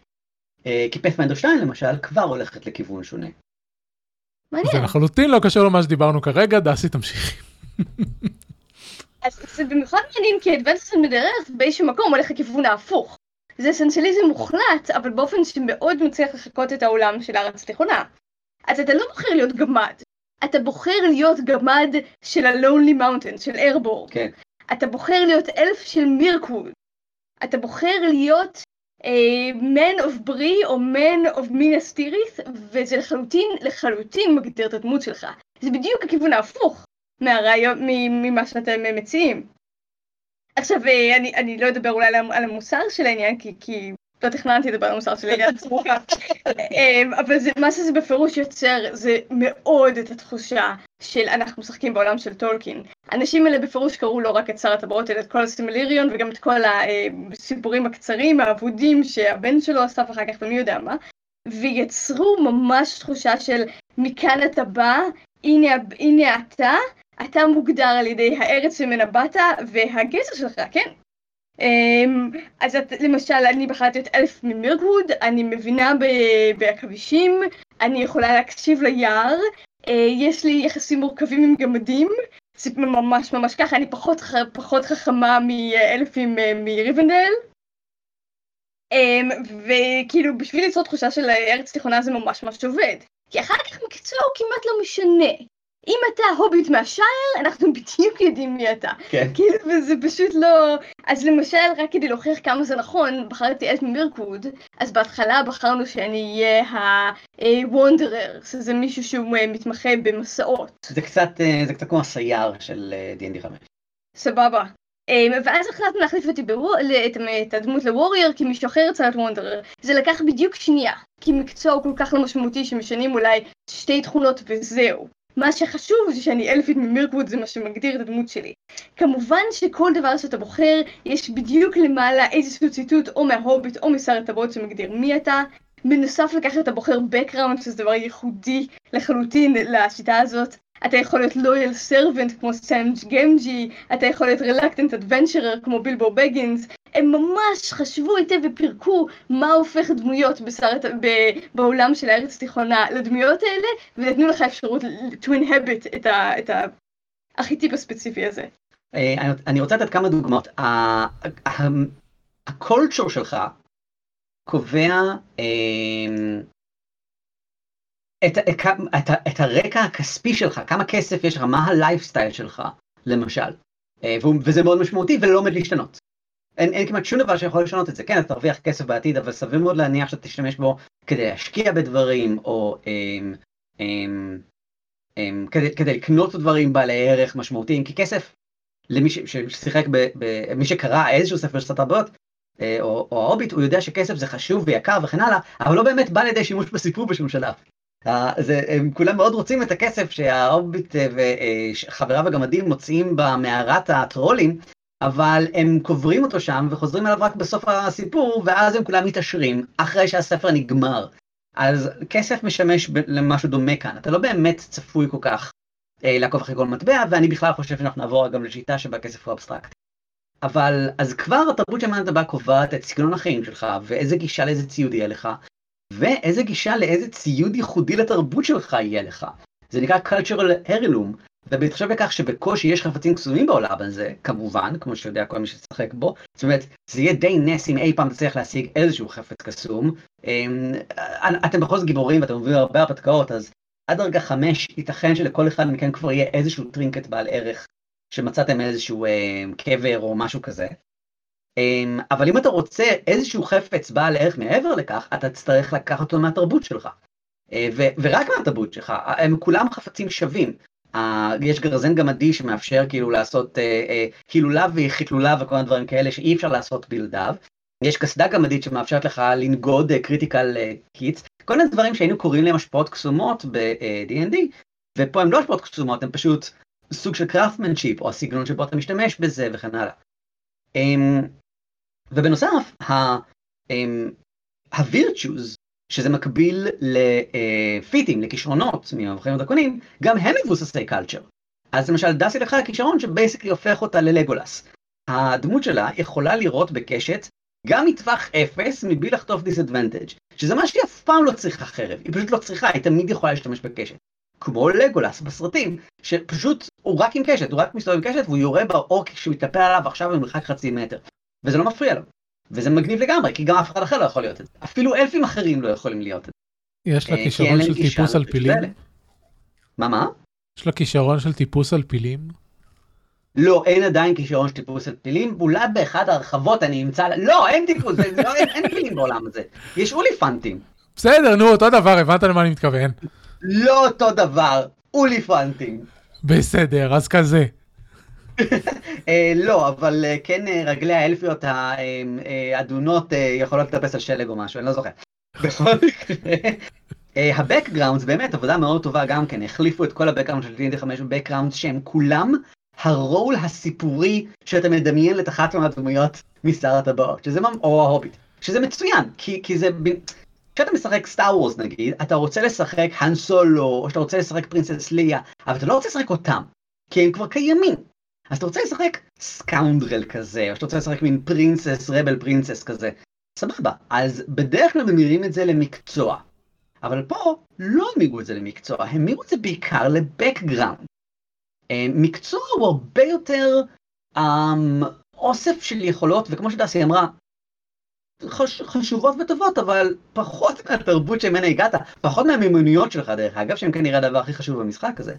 אה, כי פאת'מיינדר 2 למשל כבר הולכת לכיוון שונה. מעניין. זה לחלוטין לא קשור למה שדיברנו כרגע, דסי תמשיכי. אז זה במיוחד מעניין כי אדוונסון בדרך באיזשהו מקום הולך לכיוון ההפוך. זה אסנציאליזם מוחלט, אבל באופן שמאוד מצליח לחקות את העולם של הארץ התיכונה. אז אתה לא בוחר להיות גמד, אתה בוחר להיות גמד של ה-Lonely Mountain, של ארבור. כן. אתה בוחר להיות אלף של מירקווד. אתה בוחר להיות אה, man of בריא או man of מינה סטיריס, וזה לחלוטין, לחלוטין מגדיר את הדמות שלך. זה בדיוק הכיוון ההפוך מהרעיון, ממה שאתם אה, מציעים. עכשיו, אה, אני, אני לא אדבר אולי על, המ- על המוסר של העניין, כי, כי לא תכננתי לדבר על המוסר של העניין, אה, אבל זה, מה שזה בפירוש יוצר, זה מאוד את התחושה של אנחנו משחקים בעולם של טולקין. האנשים האלה בפירוש קראו לא רק את שר הטבעות, אלא את כל הסימיליריון וגם את כל הסיפורים הקצרים, האבודים שהבן שלו אסף אחר כך ומי יודע מה, ויצרו ממש תחושה של מכאן אתה בא, הנה, הנה אתה, אתה מוגדר על ידי הארץ ממנה באת והגזע שלך, כן? אמ, אז את, למשל, אני בחרתי את אלף ממירקווד, אני מבינה בעכבישים, אני יכולה להקשיב ליער, אה, יש לי יחסים מורכבים עם גמדים, זה ממש ממש ככה, אני פחות, פחות חכמה מאלפים אה, מריבנדל. אמ, וכאילו בשביל ליצור תחושה של ארץ תיכונה זה ממש ממש עובד. כי אחר כך מקצוע הוא כמעט לא משנה. אם אתה הוביט מהשייר, אנחנו <laughs> בדיוק יודעים מי אתה. כן. כאילו, וזה פשוט לא... אז למשל, רק כדי להוכיח כמה זה נכון, בחרתי אלף ממירקווד, אז בהתחלה בחרנו שאני אהיה ה-Wanderer, שזה מישהו שהוא אה, מתמחה במסעות. זה קצת, אה, זה קצת כמו הסייר של אה, D&D 5. סבבה. ואז החלטנו להחליף אותי בוו... את, את הדמות לווריור, כי מישהו אחר רצה להיות וונדרר. זה לקח בדיוק שנייה, כי מקצוע הוא כל כך לא משמעותי שמשנים אולי שתי תכונות וזהו. מה שחשוב זה שאני אלפית ממירקווד, זה מה שמגדיר את הדמות שלי. כמובן שכל דבר שאתה בוחר, יש בדיוק למעלה איזשהו ציטוט או מההוביט או משר הטבעות שמגדיר מי אתה. בנוסף לכך אתה בוחר background, שזה דבר ייחודי לחלוטין לשיטה הזאת. אתה יכול להיות loyal servant כמו סאם גמג'י, אתה יכול להיות reluctant adventurer כמו בילבו בגינס, הם ממש חשבו היטב ופירקו מה הופך דמויות בסרט, ב, בעולם של הארץ התיכונה לדמויות האלה, ונתנו לך אפשרות to inhabit את, ה, את הארכיטיפ הספציפי הזה. אה, אני- רוצה לתת כמה דוגמאות. ה- ה- הקולצ'ר שלך קובע אמ, את, את, את, את הרקע הכספי שלך, כמה כסף יש לך, מה הלייפסטייל שלך, למשל. אה, וזה מאוד משמעותי ולא עומד להשתנות. אין, אין כמעט שום דבר שיכול לשנות את זה. כן, אתה תרוויח כסף בעתיד, אבל סביר מאוד להניח שאתה תשתמש בו כדי להשקיע בדברים, או אמ, אמ, אמ, כדי, כדי לקנות דברים בעלי ערך משמעותיים, כי כסף, למי ש- ששיחק, ב, ב, מי שקרא איזשהו ספר של סטארט אה, או, או ההוביט, הוא יודע שכסף זה חשוב ויקר וכן הלאה, אבל לא באמת בא לידי שימוש בסיפור בשום שלב. אה, זה, הם כולם מאוד רוצים את הכסף שההוביט אה, וחבריו הגמדים מוציאים במערת הטרולים, אבל הם קוברים אותו שם וחוזרים אליו רק בסוף הסיפור, ואז הם כולם מתעשרים, אחרי שהספר נגמר. אז כסף משמש למשהו דומה כאן, אתה לא באמת צפוי כל כך אה, לעקוב אחרי כל מטבע, ואני בכלל חושב שאנחנו נעבור גם לשיטה שבה כסף הוא אבסטרקט. אבל אז כבר התרבות של מערכת הבא קובעת את סגנון החיים שלך, ואיזה גישה לאיזה ציוד יהיה לך, ואיזה גישה לאיזה ציוד ייחודי לתרבות שלך יהיה לך. זה נקרא cultural heirloom, ובהתחשב בכך שבקושי יש חפצים קסומים בעולם הזה, כמובן, כמו שיודע כל מי ששחק בו, זאת אומרת, זה יהיה די נס אם אי פעם תצליח להשיג איזשהו חפץ קסום. אמ, אתם בכל זאת גיבורים ואתם מביאים הרבה הרפתקאות, אז עד דרגה חמש ייתכן שלכל אחד מכם כבר יהיה איזשהו trinket בעל ערך, שמצאתם איזשהו אה, קבר או משהו כזה. אמ, אבל אם אתה רוצה איזשהו חפץ בעל ערך מעבר לכך, אתה תצטרך לקחת אותו מהתרבות שלך. אה, ו- ורק מהתרבות שלך, הם כולם חפצים שווים. אה, יש גרזן גמדי שמאפשר כאילו לעשות אה, אה, הילוליו וחיתלוליו וכל מיני דברים כאלה שאי אפשר לעשות בלעדיו. יש קסדה גמדית שמאפשרת לך לנגוד critical hits, כל מיני דברים שהיינו קוראים להם השפעות קסומות ב-D&D, ופה הם לא השפעות קסומות, הם פשוט סוג של craftsmanship, או הסגנון שבו אתה משתמש בזה וכן הלאה. אמ, ובנוסף, ה virtues, שזה מקביל לפיטים, לכישרונות מהמבוכים ודרקונים, גם הם מבוססי culture. אז למשל דסי לקחה כישרון ש basically הופך אותה ללגולס. הדמות שלה יכולה לירות בקשת גם מטווח אפס מבלי לחטוף disadvantage שזה מה שהיא אף פעם לא צריכה חרב, היא פשוט לא צריכה, היא תמיד יכולה להשתמש בקשת. כמו לגולס בסרטים, שפשוט הוא רק עם קשת, הוא רק מסתובב עם קשת והוא יורה באורק שהוא יתנפל עליו עכשיו במרחק חצי מטר. וזה לא מפריע לו. וזה מגניב לגמרי, כי גם אף אחד אחר לא יכול להיות את זה. אפילו אלפים אחרים לא יכולים להיות את זה. יש לה אה, כי כישרון של טיפוס על פילים? מה מה? יש לה כישרון של טיפוס על פילים? לא, אין עדיין כישרון של טיפוס על פילים, אולי באחד ההרחבות אני אמצא, לא, אין טיפוס, לא, אין, אין פילים בעולם הזה. יש אוליפנטים. בסדר, נו, אותו דבר, הבנת למה אני מתכוון. לא אותו דבר, אוליפנטים. בסדר, אז כזה. אה, לא, אבל אה, כן אה, רגלי האלפיות האדונות יכולות לטפס על שלג או משהו, אני לא זוכר. בכל מקרה, ה background באמת עבודה מאוד טובה גם כן, החליפו את כל ה background של D&D 5 ב background שהם כולם הרול הסיפורי שאתה מדמיין את אחת מהדמויות משר הטבעות, שזה ממ- או ההוביט, שזה מצוין, כי, כי זה, כשאתה משחק Star Wars נגיד, אתה רוצה לשחק האן סולו, או שאתה רוצה לשחק princess ליה, אבל אתה לא רוצה לשחק אותם, כי הם כבר קיימים. אז אתה רוצה לשחק scoundrel כזה, או שאתה רוצה לשחק מין princess, rebel princess כזה. סבבה, אז בדרך כלל ממירים את זה למקצוע. אבל פה לא המירו את זה למקצוע, המירו את זה בעיקר לבקגראונד. אה, מקצוע הוא הרבה יותר אמ, אוסף של יכולות, וכמו שדסי אמרה, חש, חשובות וטובות, אבל פחות מהתרבות שממנה הגעת, פחות מהמימוניות שלך דרך אגב, שהם כנראה הדבר הכי חשוב במשחק הזה.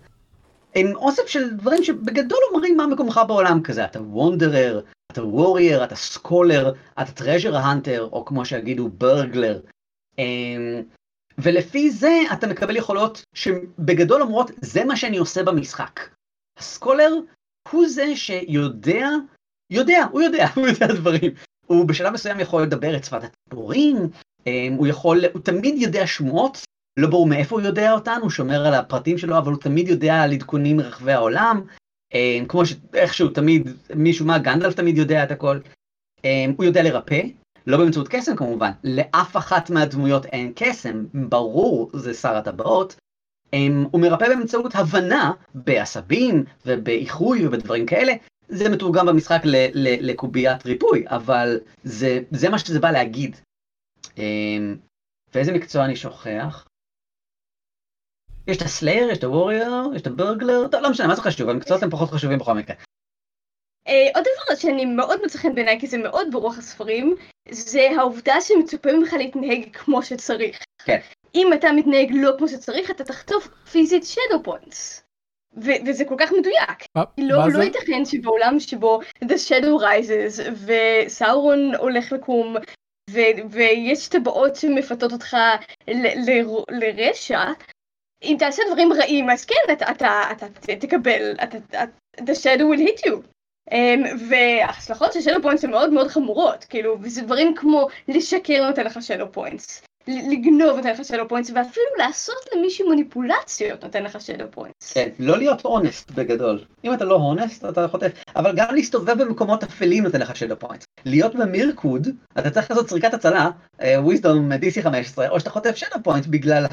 הם אוסף של דברים שבגדול אומרים מה מקומך בעולם כזה, אתה וונדרר, אתה וורייר, אתה סקולר, אתה טרז'ר האנטר, או כמו שיגידו ברגלר. אמ, ולפי זה אתה מקבל יכולות שבגדול אומרות, זה מה שאני עושה במשחק. הסקולר הוא זה שיודע, יודע, הוא יודע, <laughs> הוא יודע דברים. הוא בשלב מסוים יכול לדבר את שפת הציפורים, אמ, הוא יכול, הוא תמיד יודע שמועות, לא ברור מאיפה הוא יודע אותן, הוא שומר על הפרטים שלו, אבל הוא תמיד יודע על עדכונים מרחבי העולם, אמ, כמו שאיכשהו תמיד, מישהו מה, גנדלף תמיד יודע את הכל. אמ, הוא יודע לרפא, לא באמצעות קסם כמובן, לאף אחת מהדמויות אין קסם, ברור זה שר הטבעות. אמ, הוא מרפא באמצעות הבנה בעשבים ובאיחוי ובדברים כאלה, זה מתורגם במשחק לקוביית ריפוי, אבל זה, זה מה שזה בא להגיד. ואיזה מקצוע אני שוכח? יש את ה slayer, יש את הווריור, יש את ה burglar, טוב, לא משנה, מה זה חשוב, המקצועות הם פחות חשובים בכל מקרה. אה, עוד דבר שאני מאוד מצא חן בעיניי, כי זה מאוד ברוח הספרים, זה העובדה שמצופה ממך להתנהג כמו שצריך. כן. אם אתה מתנהג לא כמו שצריך, אתה תחטוף פיזית shadow points. וזה כל כך מדויק. מה לא, מה לא זה? ייתכן שבעולם שבו The Shadow Rises וסאורון הולך לקום ו- ויש טבעות שמפתות אותך ל- ל- לרשע, אם תעשה דברים רעים, אז כן, אתה, אתה, אתה, אתה תקבל, אתה, אתה, the shadow will hit you. Um, וההצלחות של shadow points הן מאוד מאוד חמורות, כאילו, וזה דברים כמו לשקר נותן לך shadow points, לגנוב נותן לך shadow points, ואפילו לעשות למישהו מניפולציות נותן לך shadow points. כן, לא להיות הונסט בגדול. אם אתה לא הונסט, אתה חוטף. אבל גם להסתובב במקומות אפלים נותן לך shadow points. להיות במירקוד, אתה צריך לעשות זריקת הצלה, וויזדום DC 15, או שאתה חוטף shadow points בגלל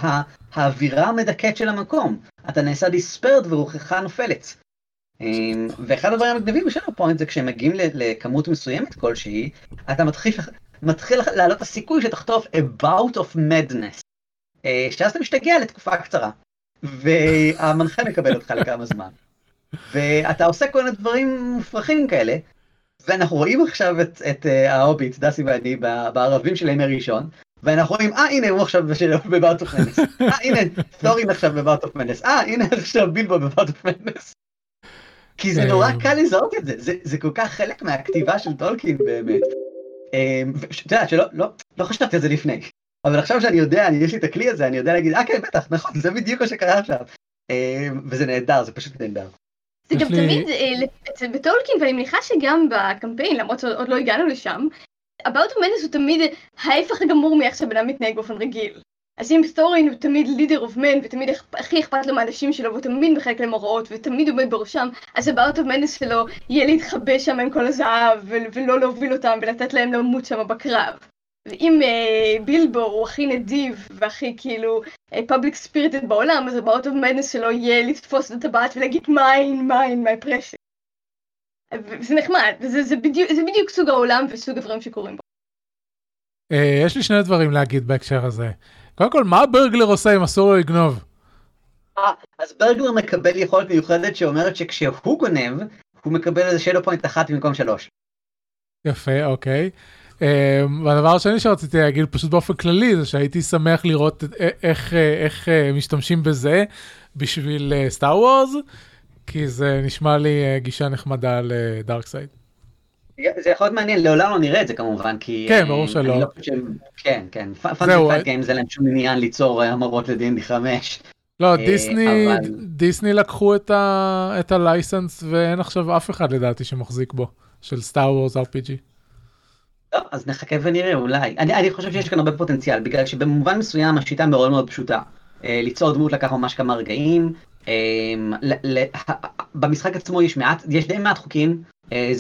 האווירה המדכאת של המקום. אתה נעשה דיספרד ורוחך נופלת. אמ, ואחד הדברים המגניבים בשאדו פוינט זה כשהם מגיעים לכמות מסוימת כלשהי, אתה מתחיל, מתחיל לעלות הסיכוי שתחטוף a bout of madness, אה, שאז אתה משתגע לתקופה קצרה, והמנחה מקבל אותך לכמה זמן. ואתה עושה כל מיני דברים מופרכים כאלה, ואנחנו רואים עכשיו את, את uh, ההוביט, דסי ואני, בערבים של הימי ראשון, ואנחנו רואים, אה הנה הוא עכשיו ב bout of madness, אה הנה ת'ורין עכשיו ב bout of madness, אה הנה עכשיו בילבו ב bout of madness. כי זה נורא קל לזהות את זה, זה, זה כל כך חלק מהכתיבה של טולקין באמת. את יודעת שלא לא, לא חשבתי על זה לפני, אבל עכשיו שאני יודע, אני, יש לי את הכלי הזה, אני יודע להגיד, אה כן, בטח, נכון, זה בדיוק מה שקרה עכשיו. וזה נהדר, זה פשוט נהדר. זה גם תמיד, בטולקין, ואני מניחה שגם בקמפיין, למרות שעוד לא הגענו לשם, ה bout madness הוא תמיד ההפך הגמור מאיך שבן אדם מתנהג באופן רגיל. אז אם ת'ורין הוא תמיד leader of men, ותמיד הכי אכפת לו מהאנשים שלו, והוא תמיד מחלק להם הוראות, ותמיד עומד בראשם, אז ה bout of madness שלו יהיה להתחבא שם עם כל הזהב, ולא להוביל אותם, ולתת להם למות שם בקרב. ואם אה, בילבו הוא הכי נדיב, והכי כאילו public אה, spirited בעולם, אז ה bout of madness שלו יהיה לתפוס את הטבעת ולהגיד mine, mine, my precious. וזה נחמד, וזה זה בדיוק, זה בדיוק סוג העולם וסוג הדברים שקורים בו. אה, יש לי שני דברים להגיד בהקשר הזה. קודם כל, מה burglar עושה אם אסור לו לגנוב? אה, אז burglar מקבל יכולת מיוחדת שאומרת שכשהוא גונב, הוא מקבל איזה shadow point אחת במקום שלוש. יפה, אוקיי. והדבר השני שרציתי להגיד פשוט באופן כללי זה שהייתי שמח לראות איך, איך משתמשים בזה בשביל Star Wars, כי זה נשמע לי גישה נחמדה ל dark side. זה יכול להיות מעניין, לעולם לא נראה את זה כמובן, כי... כן, ברור שלא. לא כן, כן, Fantasy Games אין להם שום עניין ליצור המרות ל D&D 5. לא, אה, דיסני, דיסני לקחו את ה license ואין עכשיו אף אחד לדעתי שמחזיק בו, של Star Wars RPG. לא, אז נחכה ונראה אולי. אני, אני חושב שיש כאן הרבה פוטנציאל, בגלל שבמובן מסוים השיטה מאוד מאוד פשוטה. אה, ליצור דמות לקח ממש כמה רגעים. אה, במשחק עצמו יש מעט, יש די מעט חוקים, אה,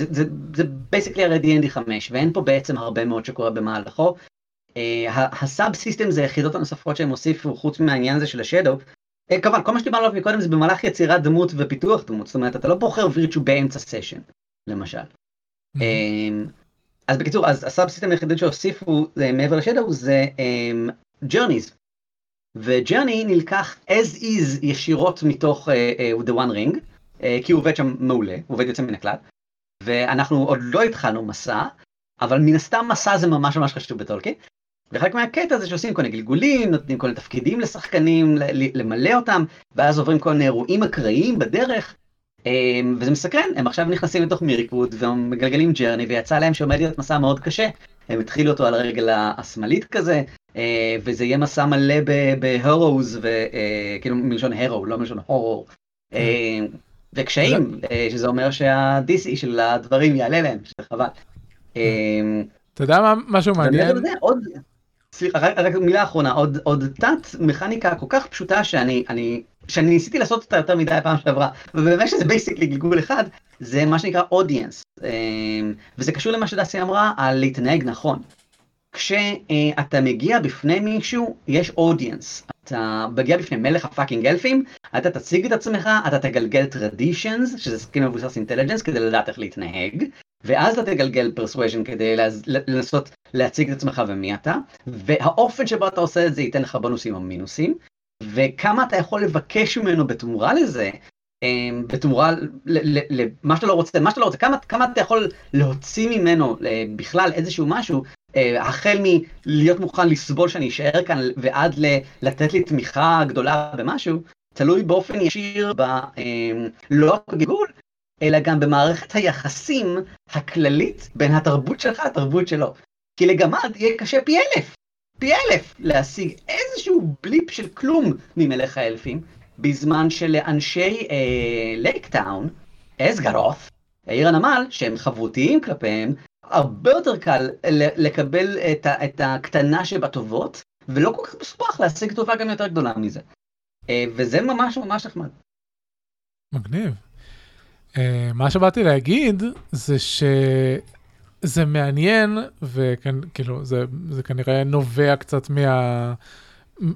זה basically הרי D&D 5 ואין פה בעצם הרבה מאוד שקורה במהלכו. ה subsystem זה היחידות הנוספות שהם הוסיפו חוץ מהעניין הזה של ה shadow. כמובן כל מה שדיברנו עליו מקודם זה במהלך יצירת דמות ופיתוח דמות, זאת אומרת אתה לא בוחר virtue באמצע סשן, למשל. אז בקיצור, אז ה subsystem היחידות שהוסיפו מעבר ל shadow זה journeys. ו journey נלקח as is ישירות מתוך uh, uh, The One Ring, uh, כי הוא עובד שם מעולה, הוא עובד יוצא מן הכלל. ואנחנו עוד לא התחלנו מסע, אבל מן הסתם מסע זה ממש ממש חשוב בטולקין. וחלק מהקטע זה שעושים כל מיני גלגולים, נותנים כל מיני תפקידים לשחקנים, למלא אותם, ואז עוברים כל מיני אירועים אקראיים בדרך, אמ, וזה מסקרן, הם עכשיו נכנסים לתוך מיריקווד ומגלגלים ג'רני, ויצא להם שעומד להיות מסע מאוד קשה. הם התחילו אותו על הרגל השמאלית כזה, אה, וזה יהיה מסע מלא בהורוז, וכאילו מלשון הרו, לא מלשון הורור. וקשיים, אה, שזה אומר שה-DC של הדברים יעלה להם, שזה חבל. אתה יודע מה משהו מעניין? סליחה, רק מילה אחרונה, עוד תת מכניקה כל כך פשוטה שאני שאני ניסיתי לעשות אותה יותר מדי פעם שעברה, ובאמת שזה basically גלגול אחד, זה מה שנקרא audience. וזה קשור למה שדסי אמרה על להתנהג נכון. כשאתה מגיע בפני מישהו, יש audience. אתה מגיע בפני מלך ה fucking אלפים, אתה תציג את עצמך, אתה תגלגל traditions, שזה skill מבוסס intelligence, כדי לדעת איך להתנהג, ואז אתה תגלגל persuasion כדי לנסות להציג את עצמך ומי אתה, והאופן שבו אתה עושה את זה ייתן לך בונוסים או מינוסים, וכמה אתה יכול לבקש ממנו בתמורה לזה, אמ, בתמורה למה שאתה לא רוצה, מה שאתה לא רוצה, כמה, כמה אתה יכול להוציא ממנו אה, בכלל איזשהו משהו, החל מלהיות מוכן לסבול שאני אשאר כאן ועד לתת לי תמיכה גדולה במשהו, תלוי באופן ישיר ב... אמ, לא בגיגול, אלא גם במערכת היחסים הכללית בין התרבות שלך לתרבות שלו. כי לגמד יהיה קשה פי אלף פי אלף להשיג איזשהו בליפ של כלום ממלך האלפים, בזמן שלאנשי אה, לייקטאון, אסגרות, העיר הנמל, שהם חברותיים כלפיהם, הרבה יותר קל לקבל את, ה, את הקטנה שבטובות, ולא כל כך מסובך להשיג טובה גם יותר גדולה מזה. אה, וזה ממש ממש נחמד. מגניב. אה, מה שבאתי להגיד זה שזה מעניין וכאילו זה, זה כנראה נובע קצת מה...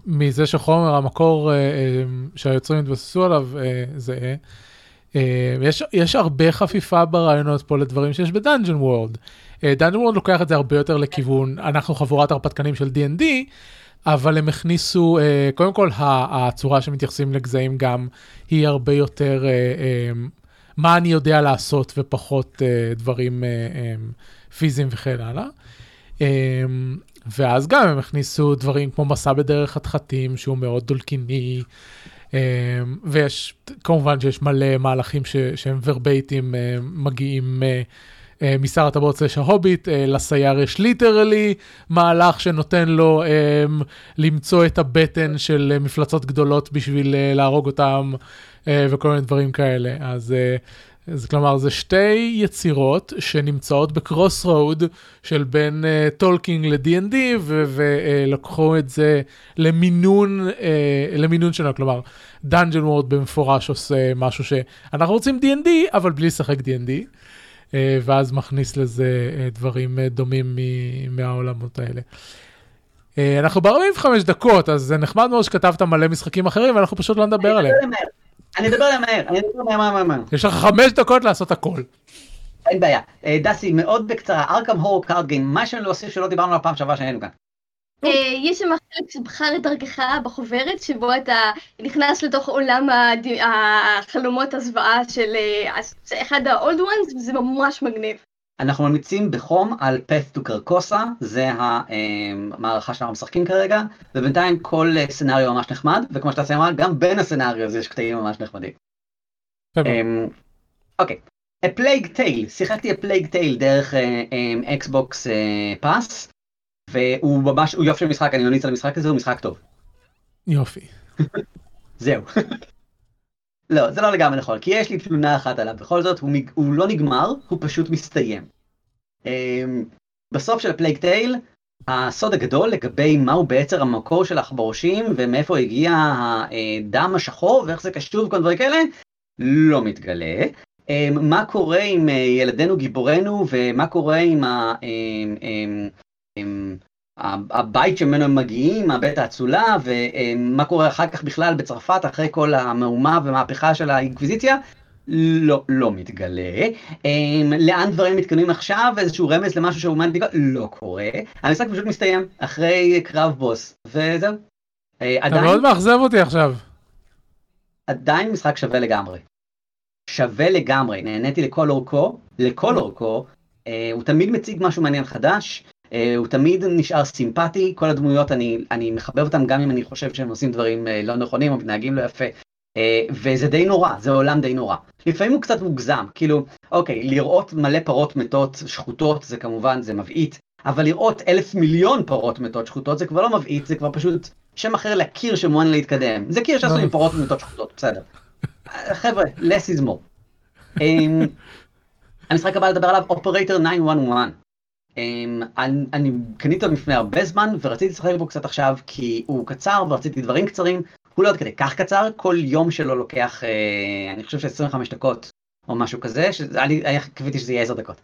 מזה שחומר המקור אה, שהיוצרים התבססו עליו זה יש, יש הרבה חפיפה ברעיונות פה לדברים שיש ב Dungeon World. Dungeon World לוקח את זה הרבה יותר לכיוון אנחנו חבורת הרפתקנים של D&D אבל הם הכניסו, uh, קודם כל הצורה שמתייחסים לגזעים גם היא הרבה יותר מה אני יודע לעשות ופחות דברים פיזיים וכן הלאה. ואז גם הם הכניסו דברים כמו מסע בדרך חתחתים שהוא מאוד דולקיני. Um, ויש כמובן שיש מלא מהלכים ש, שהם ורבייטים uh, מגיעים uh, אה, משר הטבעות סלש ההוביט, אה, לסייר יש ליטרלי מהלך שנותן לו אה, למצוא את הבטן של מפלצות גדולות בשביל להרוג אותם וכל מיני דברים כאלה. אז, אז כלומר זה שתי יצירות שנמצאות ב crossroad של בין טולקין ל-D&D ולקחו את זה למינון, למינון שלנו, כלומר Dungeon World במפורש עושה משהו שאנחנו רוצים D&D אבל בלי לשחק D&D. אה, ואז מכניס לזה אה, דברים אה, דומים מהעולמות האלה. אנחנו ב-45 דקות, אז זה נחמד מאוד שכתבת מלא משחקים אחרים, ואנחנו פשוט לא נדבר עליהם. אני אדבר עליהם מהר, אני אדבר עליהם מהר, מהר. יש לך חמש דקות לעשות הכל. אין בעיה. דסי, מאוד בקצרה, Arkham Horror Card Game, מה שאני להוסיף שלא דיברנו על הפעם שעברה שהיינו כאן. אה, יש שם חלק שבחר את דרכך בחוברת, שבו אתה נכנס לתוך עולם החלומות הזוועה של אה, אחד ה-old ones, וזה ממש מגניב. אנחנו ממליצים בחום על path to קרקוסה, זה המערכה שאנחנו משחקים כרגע, ובינתיים כל אה, סצנריו ממש נחמד, וכמו שאתה אמרה, גם בין הסצנריו הזה יש קטעים ממש נחמדים. אוקיי, A Plague Tale, שיחקתי A Plague Tale דרך אקסבוקס פאס. והוא ממש, הוא יופי של משחק, אני ממליץ על המשחק הזה, הוא משחק טוב. יופי. <laughs> זהו. לא, זה לא לגמרי נכון, כי יש לי תלונה אחת עליו, בכל זאת, הוא, הוא לא נגמר, הוא פשוט מסתיים. Um, בסוף של ה Plague Tale, הסוד הגדול לגבי מהו בעצם המקור של העכברושים ומאיפה הגיע הדם השחור ואיך זה קשור וכל דברים כאלה, לא מתגלה. Um, מה קורה עם uh, ילדינו גיבורינו ומה קורה עם ה... הבית שממנו הם מגיעים, הבית האצולה, ומה קורה אחר כך בכלל בצרפת אחרי כל המהומה ומהפכה של האינקוויזיציה, לא, לא מתגלה. לאן דברים מתקדמים עכשיו, איזשהו רמז למשהו שהוא מעניין, לא קורה. המשחק פשוט מסתיים אחרי קרב בוס, וזהו. אתה מאוד מאכזב אותי עכשיו. עדיין משחק שווה לגמרי. שווה לגמרי, נהניתי לכל אורכו, לכל אורכו, הוא תמיד מציג משהו מעניין חדש. Uh, הוא תמיד נשאר סימפטי, כל הדמויות אני, אני מחבב אותם גם אם אני חושב שהם עושים דברים uh, לא נכונים או מתנהגים לא יפה. Uh, וזה די נורא, זה עולם די נורא. לפעמים הוא קצת מוגזם, כאילו, אוקיי, לראות מלא פרות מתות שחוטות זה כמובן, זה מבעית, אבל לראות אלף מיליון פרות מתות שחוטות זה כבר לא מבעית, זה כבר פשוט שם אחר לקיר שמוען להתקדם. זה קיר שעשו עם פרות מתות שחוטות, בסדר. חבר'ה, less is more. המשחק הבא לדבר עליו, אופרטור 911. Um, אני, קניתי אותו לפני הרבה זמן ורציתי לשחק בו קצת עכשיו כי הוא קצר ורציתי דברים קצרים, הוא לא עד כדי כך קצר, כל יום שלו לוקח, uh, אני חושב ש-25 דקות או משהו כזה, שאני קיוויתי שזה יהיה 10 דקות.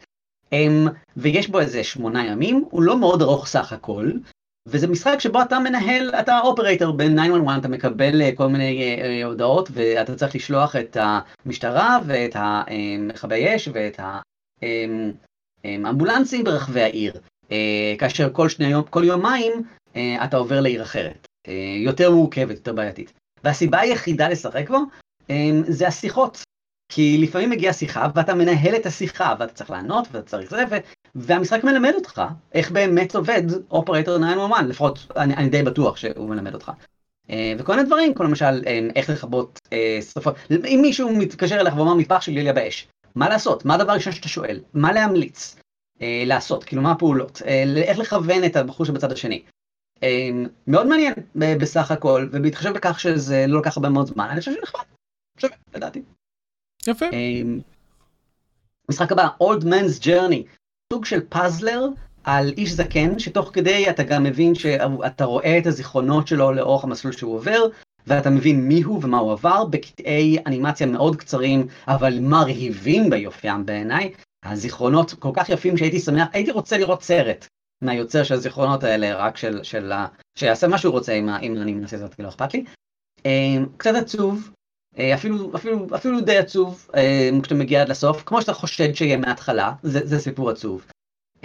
Um, ויש בו איזה שמונה ימים, הוא לא מאוד ארוך סך הכל, וזה משחק שבו אתה מנהל, אתה אופרטור ב-911, אתה מקבל uh, כל מיני uh, הודעות ואתה צריך לשלוח את המשטרה ואת המכבי אש ואת ה... Um, אמבולנסים ברחבי העיר, אה, כאשר כל, שני כל יומיים אה, אתה עובר לעיר אחרת, אה, יותר מורכבת, יותר בעייתית. והסיבה היחידה לשחק בו זה השיחות. כי לפעמים מגיעה שיחה ואתה מנהל את השיחה ואתה צריך לענות ואתה צריך זה ו... והמשחק מלמד אותך איך באמת עובד אופרטור 911 לפחות אני, אני די בטוח שהוא מלמד אותך. וכל מיני דברים כמו למשל איך לכבות שרפות אם מישהו מתקשר אליך ואומר מטפח של ליליה באש מה לעשות? מה הדבר הראשון שאתה שואל? מה להמליץ? אה, לעשות? כאילו מה הפעולות? אה, איך לכוון את הבחור שבצד השני? אמ, מאוד מעניין בסך הכל, ובהתחשב בכך שזה לא לקח הרבה מאוד זמן, אני חושב שנחמד. שווה, לדעתי. יפה. אמ, משחק הבא, Old Man's Journey, סוג של פאזלר על איש זקן, שתוך כדי אתה גם מבין שאתה רואה את הזיכרונות שלו לאורך המסלול שהוא עובר, ואתה מבין מי הוא ומה הוא עבר, בקטעי אנימציה מאוד קצרים, אבל מרהיבים ביופיים בעיניי. הזיכרונות כל כך יפים שהייתי שמח, הייתי רוצה לראות סרט מהיוצר של הזיכרונות האלה, רק של, של ה... שיעשה מה שהוא רוצה עם, ה- אם אני מנסה לעשות, לא אכפת לי. אמ, קצת עצוב, אה, אפילו, אפילו, אפילו די עצוב אה, כשאתה מגיע עד לסוף, כמו שאתה חושד שיהיה מההתחלה, זה, זה סיפור עצוב.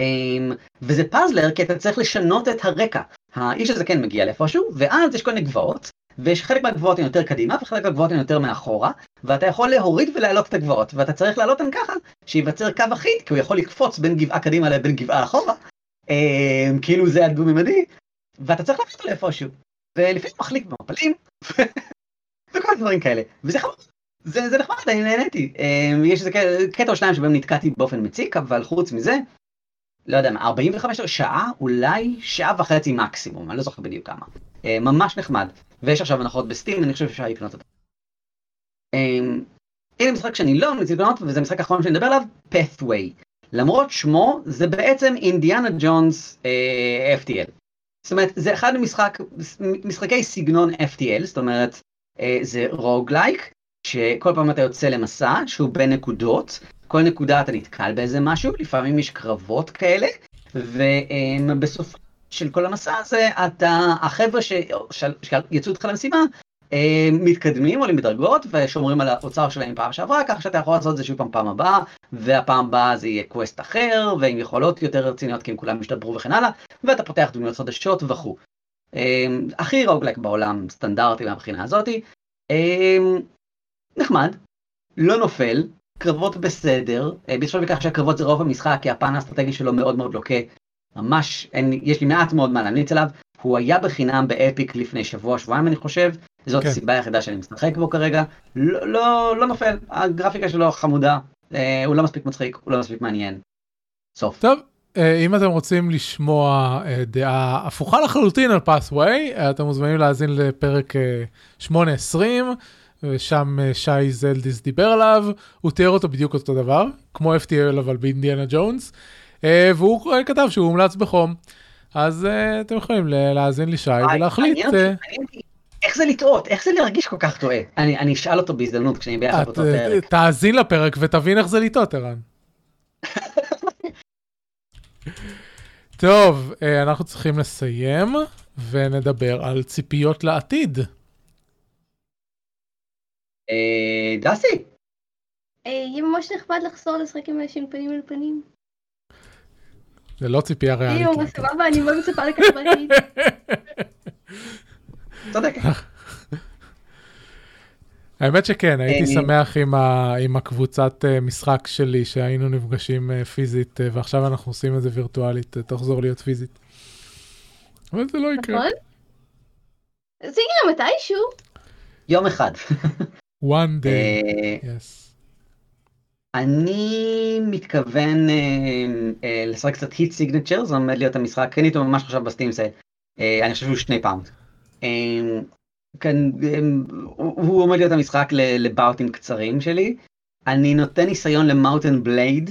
אה, וזה פאזלר כי אתה צריך לשנות את הרקע. האיש הזה כן מגיע לאיפשהו, ואז יש כל מיני גבעות, ויש חלק מהגבעות הן יותר קדימה וחלק מהגבעות הן יותר מאחורה, ואתה יכול להוריד ולהעלות את הגבעות, ואתה צריך להעלות אותן ככה, שייווצר קו אחיד, כי הוא יכול לקפוץ בין גבעה קדימה לבין גבעה אחורה, אה, כאילו זה הדו-ממדי, ואתה צריך לקחת אותו לאיפשהו. ולפעמים מחליק במפלים, <laughs> וכל דברים כאלה, וזה חמור. זה, זה נחמד, אני נהניתי. אה, יש איזה קטע או שניים שבהם נתקעתי באופן מציק, אבל חוץ מזה, לא יודע מה, 45 שעה, אולי שעה וחצי מקסימום, אני לא זוכר בדיוק כמה. אה, ממש נחמד. ויש עכשיו הנחות בסטים, אני חושב שאפשר לקנות אותו. אה, הנה משחק שאני לא ממליץ לקנות, וזה המשחק האחרון שאני אדבר עליו, Pathway. למרות שמו, זה בעצם אינדיאנה ג'ונס אה, FTL. זאת אומרת, זה אחד ממשחק, משחקי סגנון FTL, זאת אומרת, אה, זה רוגלייק, שכל פעם אתה יוצא למסע שהוא בין נקודות, כל נקודה אתה נתקל באיזה משהו, לפעמים יש קרבות כאלה, ובסוף של כל המסע הזה, אתה, החבר'ה של- שיצאו איתך למשימה, אה, מתקדמים, עולים בדרגות, ושומרים על האוצר שלהם פעם שעברה, כך שאתה יכול לעשות את זה שוב פעם פעם הבאה, והפעם הבאה זה יהיה קווסט אחר, ועם יכולות יותר רציניות, כי הם כולם השתברו וכן הלאה, ואתה פותח דמויות חדשות וכו'. אה, הכי רוגלק בעולם, סטנדרטי מהבחינה הזאתי. אה, נחמד, לא נופל, קרבות בסדר, אה, בהתחשב בכך שהקרבות זה רוב המשחק, כי הפן האסטרטגי שלו מאוד מאוד לוקה. ממש, אין, יש לי מעט מאוד מה להמליץ עליו. הוא היה בחינם באפיק לפני שבוע, שבועיים אני חושב, זאת כן. הסיבה היחידה שאני משחק בו כרגע. לא, לא, לא נופל, הגרפיקה שלו חמודה, אה, הוא לא מספיק מצחיק, הוא לא מספיק מעניין. סוף. טוב, אה, אם אתם רוצים לשמוע אה, דעה הפוכה לחלוטין על פאסווי, אתם מוזמנים להאזין לפרק אה, 820, ושם אה, שי זלדיס דיבר עליו, הוא תיאר אותו בדיוק אותו דבר, כמו FTL אבל באינדיאנה ג'ונס, אה, והוא אה, כתב שהוא מומלץ בחום. אז אה, אתם יכולים ל- להאזין לשי ולהחליט. אה, איך זה לטעות? איך זה להרגיש כל כך טועה? אני, אני אשאל אותו בהזדמנות כשאני ביחד את, באותו פרק. תאזין לפרק ותבין איך זה לטעות, ערן. <laughs> טוב, אנחנו צריכים לסיים ונדבר על ציפיות לעתיד. דסי, יהיה ממש נחמד לחזור לשחק עם אנשים פנים אל פנים. זה לא ציפייה ריאלית. ממש סבבה, אני מאוד מצפה לכך בעתיד. צודק. האמת שכן, הייתי שמח עם הקבוצת אה, משחק שלי שהיינו נפגשים אה, פיזית אה, ועכשיו אנחנו עושים את זה וירטואלית, תחזור להיות פיזית. אבל זה לא יקרה. נכון? זה יקרה מתישהו. יום אחד. one day, אה, yes. אני מתכוון אה, אה, לשחק קצת Heat Signature, זה עומד להיות המשחק, קניתי אותו ממש עכשיו ב Steam sale. אה, אני חושב שהוא שני פאונד. אה, הוא עומד להיות המשחק לבאוטים קצרים שלי. אני נותן ניסיון ל Mount and Blade,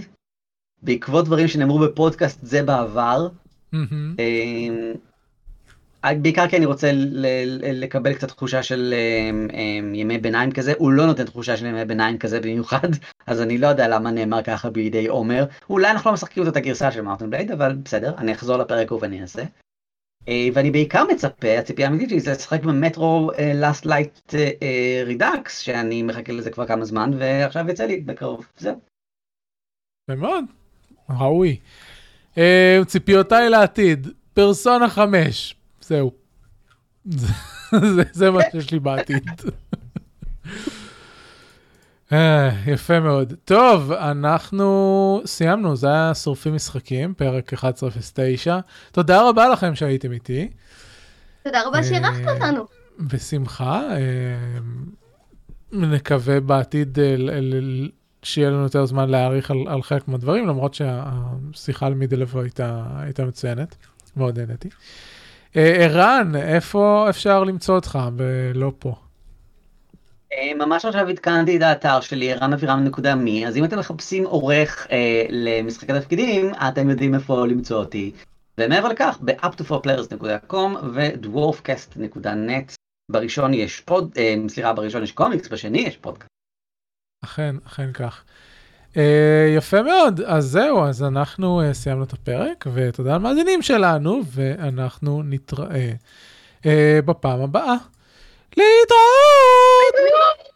בעקבות דברים שנאמרו בפודקאסט זה בעבר. בעיקר כי אני רוצה לקבל קצת תחושה של אה, אה, ימי ביניים כזה, הוא לא נותן תחושה של ימי ביניים כזה במיוחד, <laughs> אז אני לא יודע למה נאמר ככה בידי עומר. אולי אנחנו לא משחקים את הגרסה של Mount and Blade, אבל בסדר, אני אחזור לפרק ואני אעשה. אה, ואני בעיקר מצפה, הציפייה האמיתית שלי זה לשחק ב Metro Last Light Redux, שאני מחכה לזה כבר כמה זמן, ועכשיו יצא לי בקרוב, זהו. מאוד, ראוי. ציפיותיי לעתיד, פרסונה 5, זהו. זה- מה שיש לי בעתיד. אה, יפה מאוד. טוב, אנחנו סיימנו, זה היה שורפים משחקים, פרק 1109. תודה רבה לכם שהייתם איתי. תודה רבה שאירחת אה, אותנו. בשמחה. אה, נקווה בעתיד שיהיה לנו יותר זמן להעריך על, על חלק מהדברים, למרות שהשיחה על מידלב הייתה, הייתה מצוינת, מאוד נהניתי. אה, ערן, איפה אפשר למצוא אותך ולא פה? אה, ממש עכשיו עדכנתי את האתר שלי, רן.אבירם.מי, אז אם אתם מחפשים עורך אה, למשחקי תפקידים, אתם יודעים איפה למצוא אותי. ומעבר לכך, ב-up2forplayers.com ו-dwarfcast.net, בראשון יש פוד, אה, סליחה, בראשון יש קומיקס, בשני יש פודקאסט. אכן, אכן כך. אה, יפה מאוד, אז זהו, אז אנחנו אה, סיימנו את הפרק, ותודה למאזינים שלנו, ואנחנו נתראה אה, בפעם הבאה. להתראות!